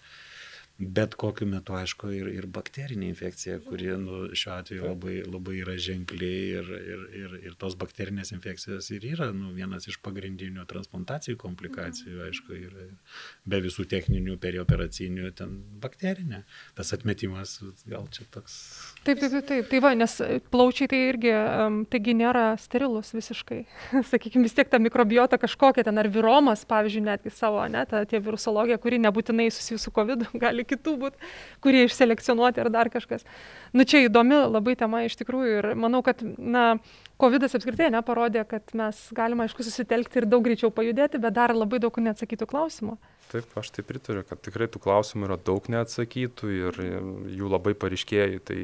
bet kokiu metu, aišku, ir, ir bakterinė infekcija, kuri nu, šiuo atveju labai, labai yra ženkli ir, ir, ir, ir tos bakterinės infekcijos ir yra nu, vienas iš pagrindinių transplantacijų komplikacijų, aišku, ir, ir be visų techninių perioperacinių ten bakterinė. Tas atmetimas gal čia toks. Taip, taip, taip. Tai va, nes plaučiai tai irgi, taigi nėra sterilus visiškai. Sakykime, vis tiek ta mikrobiota kažkokia ten, ar viromas, pavyzdžiui, netgi savo, ne, ta tie virusologija, kuri nebūtinai susijusi su COVID, gali kitų būt, kurie išselekcionuoti ar dar kažkas. Nu čia įdomi labai tema iš tikrųjų ir manau, kad, na, COVID apskritai neparodė, kad mes galime, aišku, susitelkti ir daug greičiau pajudėti, bet dar labai daug neatsakytų klausimų. Taip, aš tai pritariu, kad tikrai tų klausimų yra daug neatsakytų ir jų labai pareiškėjai. Tai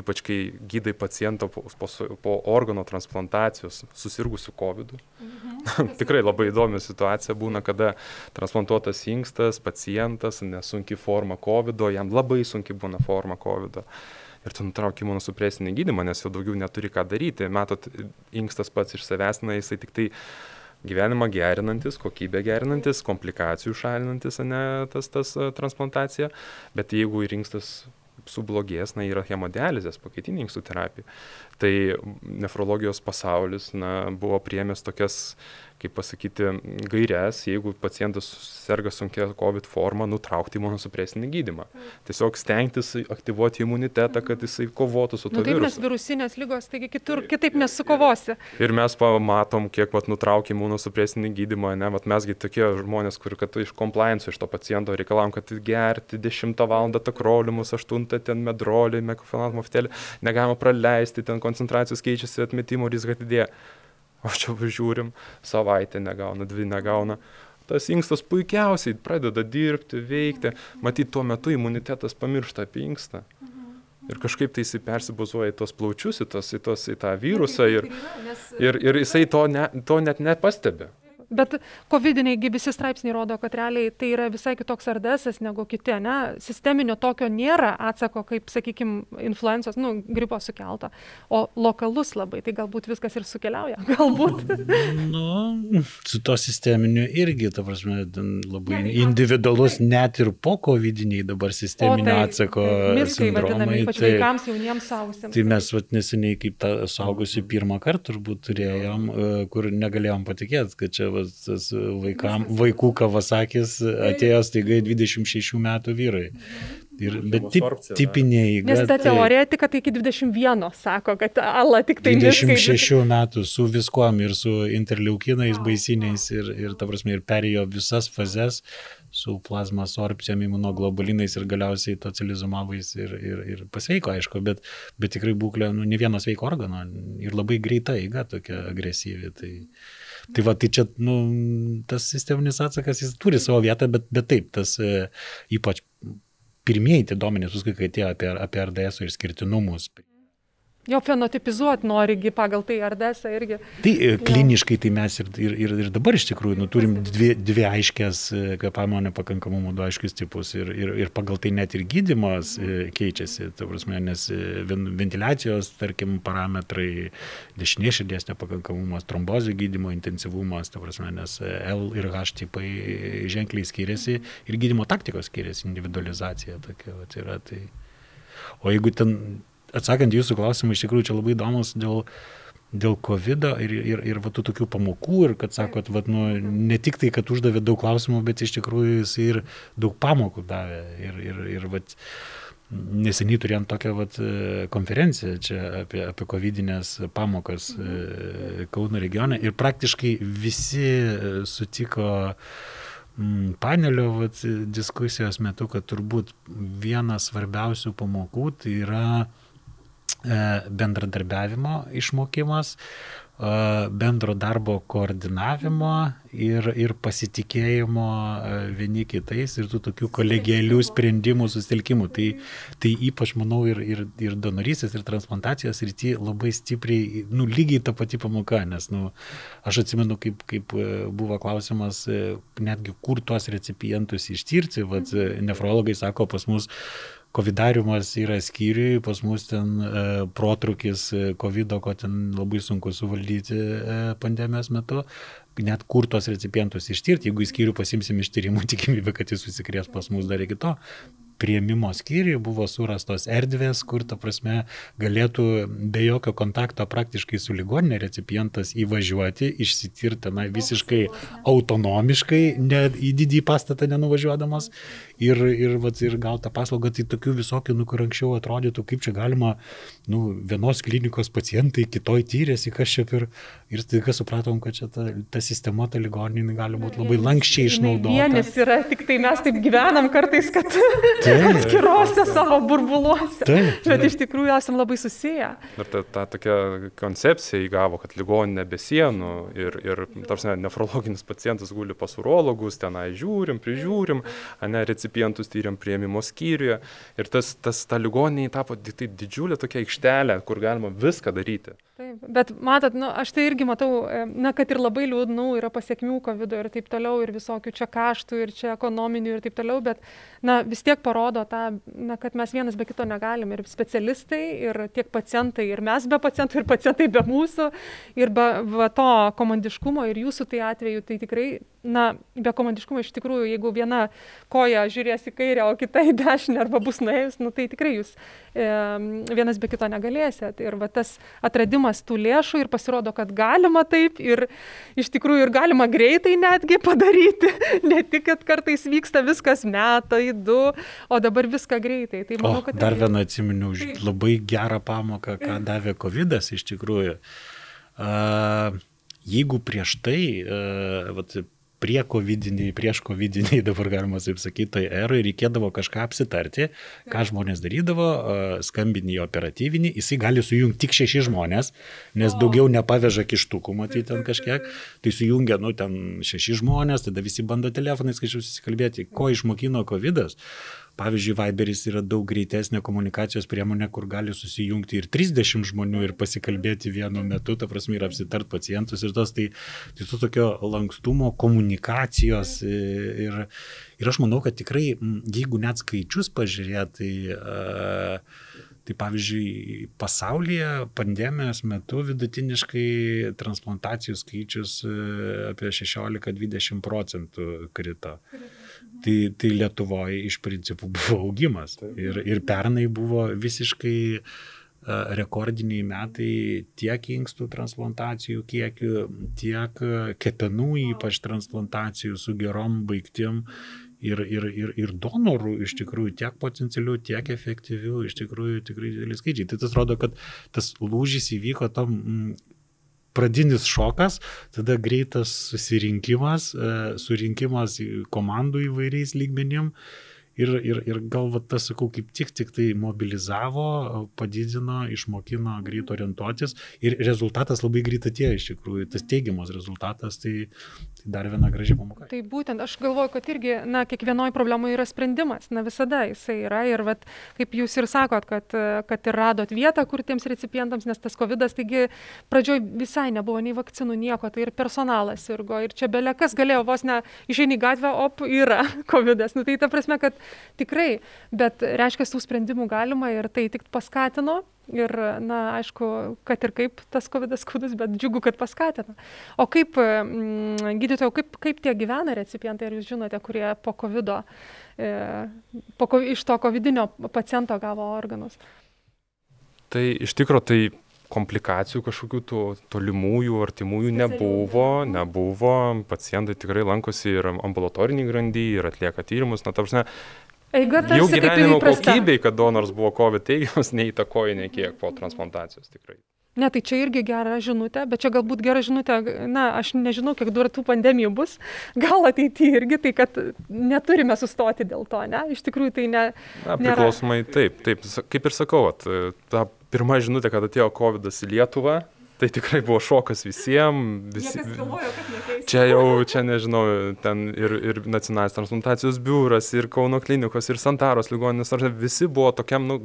ypač kai gydai pacientą po, po, po organo transplantacijos susirgusių COVID. Mhm. tikrai labai įdomi situacija būna, kada transplantuotas inkstas, pacientas, nesunki forma COVID, jam labai sunki būna forma COVID. Ir tu nutrauki imunosupresinį gydymą, nes jau daugiau neturi ką daryti. Matot, inkstas pats iš savęs, na, jisai tik tai gyvenimą gerinantis, kokybę gerinantis, komplikacijų šalinantis, ne tas, tas transplantacija, bet jeigu įrinkstas sublogės, na, yra hemodializės, pakaitinė inkstų terapija. Tai nefrologijos pasaulis, na, buvo priemęs tokias kaip pasakyti, gairias, jeigu pacientas serga sunkia COVID forma, nutraukti imunosupresinį gydimą. Tiesiog stengtis aktyvuoti imunitetą, kad jisai kovotų su to nu, taip, virusu. Nes virusinės lygos, taigi kitur, kitaip nesukovosi. Ir mes pamatom, kiek vat, nutraukia imunosupresinį gydymą, ne, vat, mesgi tokie žmonės, kur kad iš compliance iš to paciento reikalam, kad gerti 10 val. takrolimus, 8 ten medrolį, mekofilant moftelį, negalima praleisti, ten koncentracijos keičiasi, atmetimo rizika didėja o čia važiuorim, savaitę negauna, dvi negauna. Tas inkstas puikiausiai pradeda dirbti, veikti, matyt, tuo metu imunitetas pamiršta apie inkstą. Ir kažkaip tai jisai persibuzuoja į tos plaučius, į, tos, į, tos, į tą virusą ir, ir, ir jisai to, ne, to net nepastebi bet kovidiniai gi visi straipsniai rodo, kad realiai tai yra visai kitoks RDS negu kiti, ne? Sisteminio tokio nėra atsako, kaip, sakykime, influencos, nu, gripo sukelta, o lokalus labai, tai galbūt viskas ir sukeliauja, galbūt. nu, su to sisteminiu irgi, ta prasme, labai individualus, net ir po covidiniai dabar sisteminio tai, atsako miskai vadinami, tai, vaikams, jauniems sausiems. Tai mes, vat, neseniai kaip tą saugusi pirmą kartą turbūt turėjom, e, kur negalėjom patikėti, kad čia tas vaikam, vaikų kavasakis atėjo staiga 26 metų vyrai. Ir, bet tip, tipiniai. Nes ta teorija tik, kad iki 21 sako, kad Allah tik tai 26 viskai... metų su viskuom ir su interleukinais baisiniais ir, ir ta prasme, ir perėjo visas fazes su plazma sorpcijam, imunoglobulinais ir galiausiai tocilizumavais ir, ir, ir pasveiko, aišku, bet, bet tikrai būklė, nu, ne vienas veiko organo ir labai greita eiga tokia agresyvi. Tai, Tai va, tai čia, nu, tas sisteminis atsakas, jis turi savo vietą, bet, bet taip, tas e, ypač pirmieji tie duomenys, paskui, kai atėjo apie, apie RDS išskirtinumus. Jo fenotipizuoti norigi pagal tai RDS irgi. Tai e, kliniškai tai mes ir, ir, ir, ir dabar iš tikrųjų nu, turim dvi, dvi aiškias kvepavimo nepakankamumo, du aiškius tipus ir, ir, ir pagal tai net ir gydimas e, keičiasi, ta prasme, nes e, ventiliacijos, tarkim, parametrai, dešinės širdies nepakankamumas, trombozių gydimo intensyvumas, prasme, nes L ir H tipai ženkliai skiriasi ir gydimo taktikos skiriasi, individualizacija tokia vat, yra. Tai... O jeigu ten, atsakant jūsų klausimą, iš tikrųjų čia labai įdomus dėl, dėl COVID ir, ir, ir va, tų tokių pamokų ir kad sakot, va, nu, ne tik tai, kad uždavė daug klausimų, bet iš tikrųjų jis ir daug pamokų davė. Ir, ir, ir va, neseniai turėjom tokią vat, konferenciją čia apie, apie COVID-inės pamokas mhm. Kauno regione ir praktiškai visi sutiko mm, panelio vat, diskusijos metu, kad turbūt vienas svarbiausių pamokų tai yra e, bendradarbiavimo išmokimas, bendro darbo koordinavimo ir, ir pasitikėjimo vieni kitais ir tų tokių kolegialių sprendimų susitelkimų. Tai, tai ypač, manau, ir, ir, ir donorystės, ir transplantacijos rytį labai stipriai, nu, lygiai ta pati pamoka, nes, nu, aš atsimenu, kaip, kaip buvo klausimas, netgi kur tuos recipientus ištirti, vad nefrologai sako, pas mus Covidariumas yra skyriui, pas mus ten e, protrukis COVID, ko ten labai sunku suvaldyti e, pandemijos metu, net kur tos recipientus ištirti, jeigu į skyrių pasimsim ištyrimų, tikimybė, kad jis susikrės pas mus dar iki to, prieimimo skyriui buvo surastos erdvės, kur, ta prasme, galėtų be jokio kontakto praktiškai su ligoninė recipientas įvažiuoti, išsitirti, na, visiškai autonomiškai, ne, į didį pastatą nenuvažiuodamas ir, ir, vat, ir gauti tą paslaugą, tai tokių visokių, nu, kur anksčiau atrodytų, kaip čia galima, nu, vienos klinikos pacientai, kitoj tyrėsi, kas čia per, ir staiga supratom, kad čia ta, ta sistema, ta ligoninė gali būti labai lankščiai išnaudota. Vienas yra, tik tai mes taip gyvenam kartais, kad atskiruose savo burbuluose. Taip, taip. Bet iš tikrųjų esam labai susiję. Ir ta, ta tokia koncepcija įgavo, kad ligoninė be sienų ir, ir tarsi nefrologinis pacientas guli pas urologus, tenai žiūrim, prižiūrim, ne recipientus tyriam prieimimo skyriuje. Ir tas, tas ta ligoninė tapo tai didžiulė tokia aikštelė, kur galima viską daryti. Taip, bet matot, nu, aš tai irgi matau, na, kad ir labai liūdnų yra pasiekmių COVID ir taip toliau, ir visokių čia kaštų, ir čia ekonominių ir taip toliau, bet, na, vis tiek parodo tą, na, kad mes vienas be kito negalim. Ir specialistai, ir tiek pacientai, ir mes be pacientų, ir pacientai be mūsų, ir be va, to komandiškumo, ir jūsų tai atveju, tai tikrai na be komandiškumo iš tikrųjų jeigu viena koja žiūrės į kairę o kita į dešinę arba bus nuėjus nu tai tikrai jūs e, vienas be kito negalėsit ir va tas atradimas tų lėšų ir pasirodo kad galima taip ir iš tikrųjų ir galima greitai netgi padaryti. Ne tik kad kartais vyksta viskas metai du o dabar viską greitai. Tai manau kad o, dar vieną atsiminiau labai gerą pamoką ką davė kovidas iš tikrųjų. Uh, jeigu prieš tai, uh, vat, prie covidiniai, prieš covidiniai, dabar galima taip sakyti, tai erai reikėdavo kažką apsitarti, ką žmonės darydavo, skambinį operatyvinį, jisai gali sujungti tik šeši žmonės, nes daugiau nepaveža kištukų, matyti ten kažkiek, tai sujungia, nu, ten šeši žmonės, tada visi bando telefonais kažkaip susikalbėti, ko išmokino covidas Pavyzdžiui, Viberis yra daug greitesnė komunikacijos priemonė, kur gali susijungti ir 30 žmonių ir pasikalbėti vienu metu, ta prasme, ir apsitart pacientus ir tos, tai, tai to tokio lankstumo, komunikacijos ir, ir aš manau, kad tikrai, jeigu net skaičius pažiūrėt, tai uh, Tai pavyzdžiui, pasaulyje pandemijos metu vidutiniškai transplantacijų skaičius apie 16-20 procentų krito. krito. Tai, tai Lietuvoje iš principų buvo augimas. Ir, ir pernai buvo visiškai rekordiniai metai tiek inkstų transplantacijų kiekių, tiek kepenų ypač transplantacijų su gerom baigtim ir, ir, ir, ir donorų iš tikrųjų tiek potencialių, tiek efektyvių, iš tikrųjų tikrai dideli skaičiai. Tai tas rodo, kad tas lūžis įvyko tam pradinis šokas, tada greitas susirinkimas, e, surinkimas komandų įvairiais lygmenim Ir, ir, ir gal va, tas, sakau, kaip tik tik tai mobilizavo, padidino, išmokino greit orientuotis ir rezultatas labai greit atėjo iš tikrųjų, tas teigiamas rezultatas, tai, tai dar viena graži pamoka. Tai būtent, aš galvoju, kad irgi, na, kiekvienoje problemoje yra sprendimas, na visada jisai yra ir, vat, kaip jūs ir sakot, kad, kad ir radot vietą, kur tiems recipientams, nes tas COVID, taigi pradžioj visai nebuvo nei vakcinų, nieko, tai ir personalas irgo, ir čia belekas galėjo vos ne išeini gatvę, op, yra COVID. -as. Nu, tai ta prasme, kad tikrai, bet reiškia, tų sprendimų galima ir tai tik paskatino. Ir, na, aišku, kad ir kaip tas COVID skudus, bet džiugu, kad paskatino. O kaip, mm, gydytojau, kaip, kaip tie gyvena recipientai, ar jūs žinote, kurie po COVID, e, po, iš to COVID paciento gavo organus? Tai iš tikrųjų, tai komplikacijų kažkokių tų tolimųjų, artimųjų nebuvo, nebuvo. Pacientai tikrai lankosi ir ambulatorinį grandį, ir atlieka tyrimus. Na, tarsi, Eiga tarsi jų gyvenimo kokybei, kad donoras buvo COVID teigiamas, neįtakoja nekiek po transplantacijos tikrai. Ne, tai čia irgi gera žinutė, bet čia galbūt gera žinutė, na, aš nežinau, kiek dar tų pandemijų bus, gal ateityje irgi, tai kad neturime sustoti dėl to, ne, iš tikrųjų tai ne. Na, priklausomai, nėra... taip, taip, kaip ir sakau, at, ta pirma žinutė, kad atėjo COVID į Lietuvą, tai tikrai buvo šokas visiems. Visi, čia jau, čia nežinau, ten ir, ir nacionalinis transplantacijos biuras, ir Kauno klinikos, ir Santaros ligoninės, visi buvo tokiam, nu,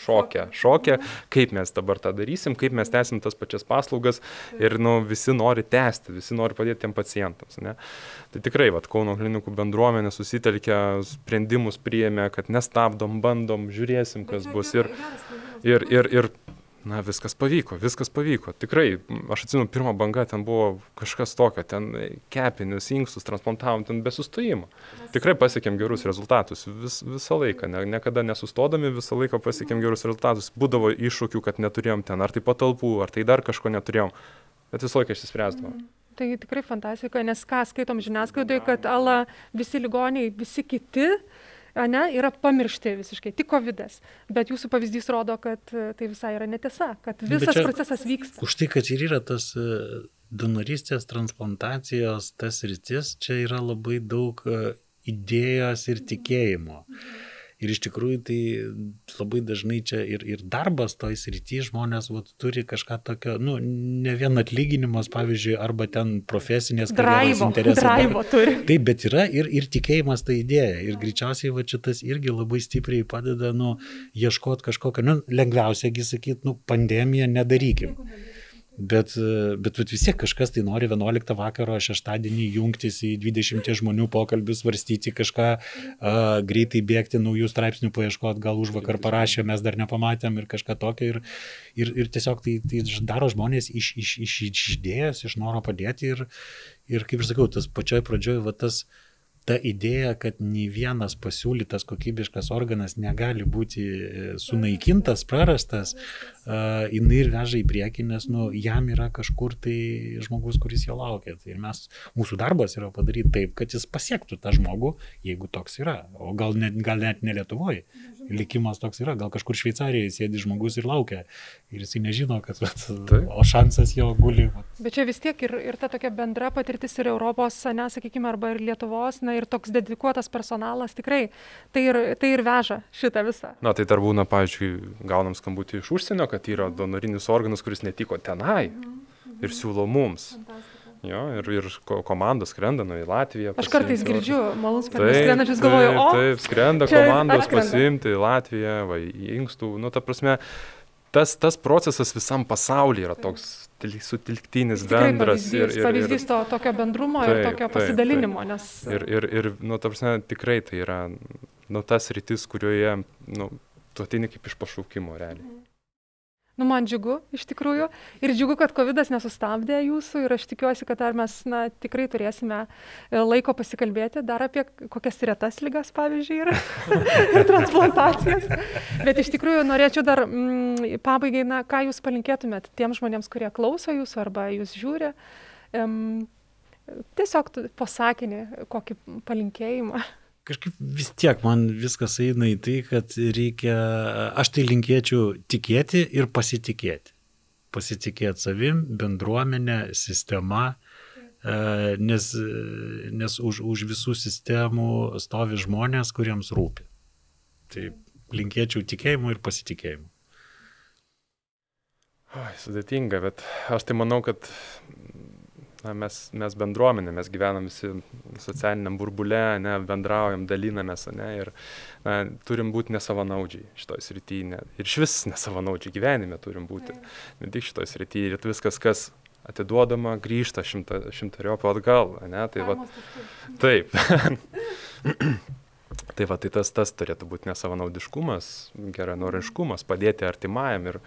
šokė, šokė, kaip mes dabar tą darysim, kaip mes tęsim tas pačias paslaugas ir, nu, visi nori tęsti, visi nori padėti tiem pacientams. Ne? Tai tikrai, vat, Kauno klinikų bendruomenė susitelkė, sprendimus priėmė, kad nestabdom, bandom, žiūrėsim, kas bus. Ir, ir, ir, ir na, viskas pavyko, viskas pavyko. Tikrai, aš atsimenu, pirmą bangą ten buvo kažkas tokio, ten kepinis, inkstus transplantavom, ten be sustojimo. Tikrai pasiekėm gerus rezultatus vis, visą laiką, ne, niekada nesustodami visą laiką pasiekėm gerus rezultatus. Būdavo iššūkių, kad neturėjom ten ar tai patalpų, ar tai dar kažko neturėjom, bet visą laiką išsispręsdavo. Mm. Tai tikrai fantastika, nes ką skaitom žiniasklaidoje, kad ala visi ligoniai, visi kiti ane, yra pamiršti visiškai, tik COVID. -as. Bet jūsų pavyzdys rodo, kad e, tai visai yra netiesa, kad visas čia, procesas vyksta. Už tai, kad ir yra tas e, donoristės, transplantacijos, tas rytis, čia yra labai daug e, idėjos ir tikėjimo. Mhm Ir iš tikrųjų tai labai dažnai čia ir, ir darbas toj srity žmonės vat, turi kažką tokio, nu, ne vien atlyginimas, pavyzdžiui, arba ten profesinės karjeros interesai. Draivo turi. Taip, bet yra ir, ir tikėjimas tą idėją. Ir greičiausiai va šitas irgi labai stipriai padeda, nu, ieškoti kažkokio, nu, lengviausiagi sakyti, nu, pandemiją nedarykim. Bet, bet, bet vis tiek kažkas tai nori 11 vakaro šeštadienį jungtis į 20 žmonių pokalbius, svarstyti kažką, a, greitai bėgti, naujų straipsnių paieškoti, gal už vakar parašė, mes dar nepamatėm ir kažką tokio. Ir, ir, ir tiesiog tai, tai daro žmonės iš, iš, iš, iš idėjos, iš noro padėti. Ir, ir kaip ir sakiau, tas pačioj pradžioj, va tas... Ta idėja, kad nei vienas pasiūlytas kokybiškas organas negali būti sunaikintas, prarastas, uh, jinai ir veža į priekį, nes nu, jam yra kažkur tai žmogus, kuris jo laukia. Tai mes, mūsų darbas yra padaryti taip, kad jis pasiektų tą žmogų, jeigu toks yra. O gal net, gal net ne Lietuvoje. Likimas toks yra, gal kažkur Šveicarijoje sėdi žmogus ir laukia. Ir jisai nežino, kad, vat, o šansas jo guli. Vat. Bet čia vis tiek ir, ir ta tokia bendra patirtis ir Europos, nesakykime, arba ir Lietuvos, na ir toks dedikuotas personalas tikrai tai ir, tai ir veža šitą visą. Na, tai dar būna, pavyzdžiui, gaunam skambutį iš užsienio, kad yra donorinis organas, kuris netiko tenai mhm. ir siūlo mums. Jo, ir, ir komandos skrenda nu, į Latviją. Aš kartais girdžiu, malus per skrendančius galvoju, o. Taip, skrenda komandos atskrenda. pasiimti į Latviją, va, į Inkstų. Nu, ta prasme, tas, tas procesas visam pasaulyje yra toks sutilktinis bendras. Pavyzdys, ir, ir, pavyzdys to tokio bendrumo taip, ir tokio taip, pasidalinimo. Taip. Nes... Ir, ir, ir nu, ta prasme, tikrai tai yra nu, tas rytis, kurioje nu, tu atini kaip iš pašaukimo realiai. Nu, man džiugu, iš tikrųjų. Ir džiugu, kad COVID nesustabdė jūsų ir aš tikiuosi, kad dar mes na, tikrai turėsime e, laiko pasikalbėti dar apie kokias retas lygas, pavyzdžiui, ir, ir transplantacijas. Bet iš tikrųjų norėčiau dar mm, pabaigai, na, ką jūs palinkėtumėt tiems žmonėms, kurie klauso jūsų arba jūs žiūri. Um, tiesiog pasakinį, kokį palinkėjimą kažkaip vis tiek man viskas eina į tai, kad reikia, aš tai linkėčiau tikėti ir pasitikėti. Pasitikėti savim, bendruomenė, sistema, e, nes, nes už, už visų sistemų stovi žmonės, kuriems rūpi. Tai linkėčiau tikėjimo ir pasitikėjimo. Oi, sudėtinga, bet aš tai manau, kad na, mes, mes bendruomenė, mes gyvenam visi socialiniam burbule, ne, bendraujam, dalinamės, ne, ir na, turim būti nesavanaudžiai šitoj srityje. Ir iš vis nesavanaudžiai gyvenime turim būti. Ne tik šitoj srityje. Ir viskas, kas atiduodama, grįžta šimta, šimtariopą atgal. Ne, tai va, taip. tai va, tai tas, tas turėtų būti nesavanaudiškumas, geranoriškumas, padėti artimajam ir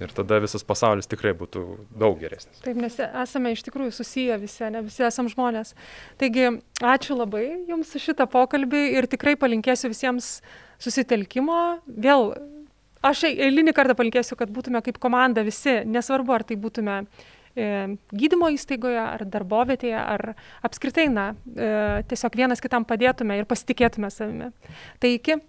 ir tada visas pasaulis tikrai būtų daug geresnis. Taip, nes esame iš tikrųjų susiję visi, ne visi esame žmonės. Taigi, ačiū labai Jums už šitą pokalbį ir tikrai palinkėsiu visiems susitelkimo. Vėl, aš eilinį kartą palinkėsiu, kad būtume kaip komanda visi, nesvarbu, ar tai būtume e, gydymo įstaigoje, ar darbovietėje, ar apskritai, na, e, tiesiog vienas kitam padėtume ir pasitikėtume savimi. Tai iki.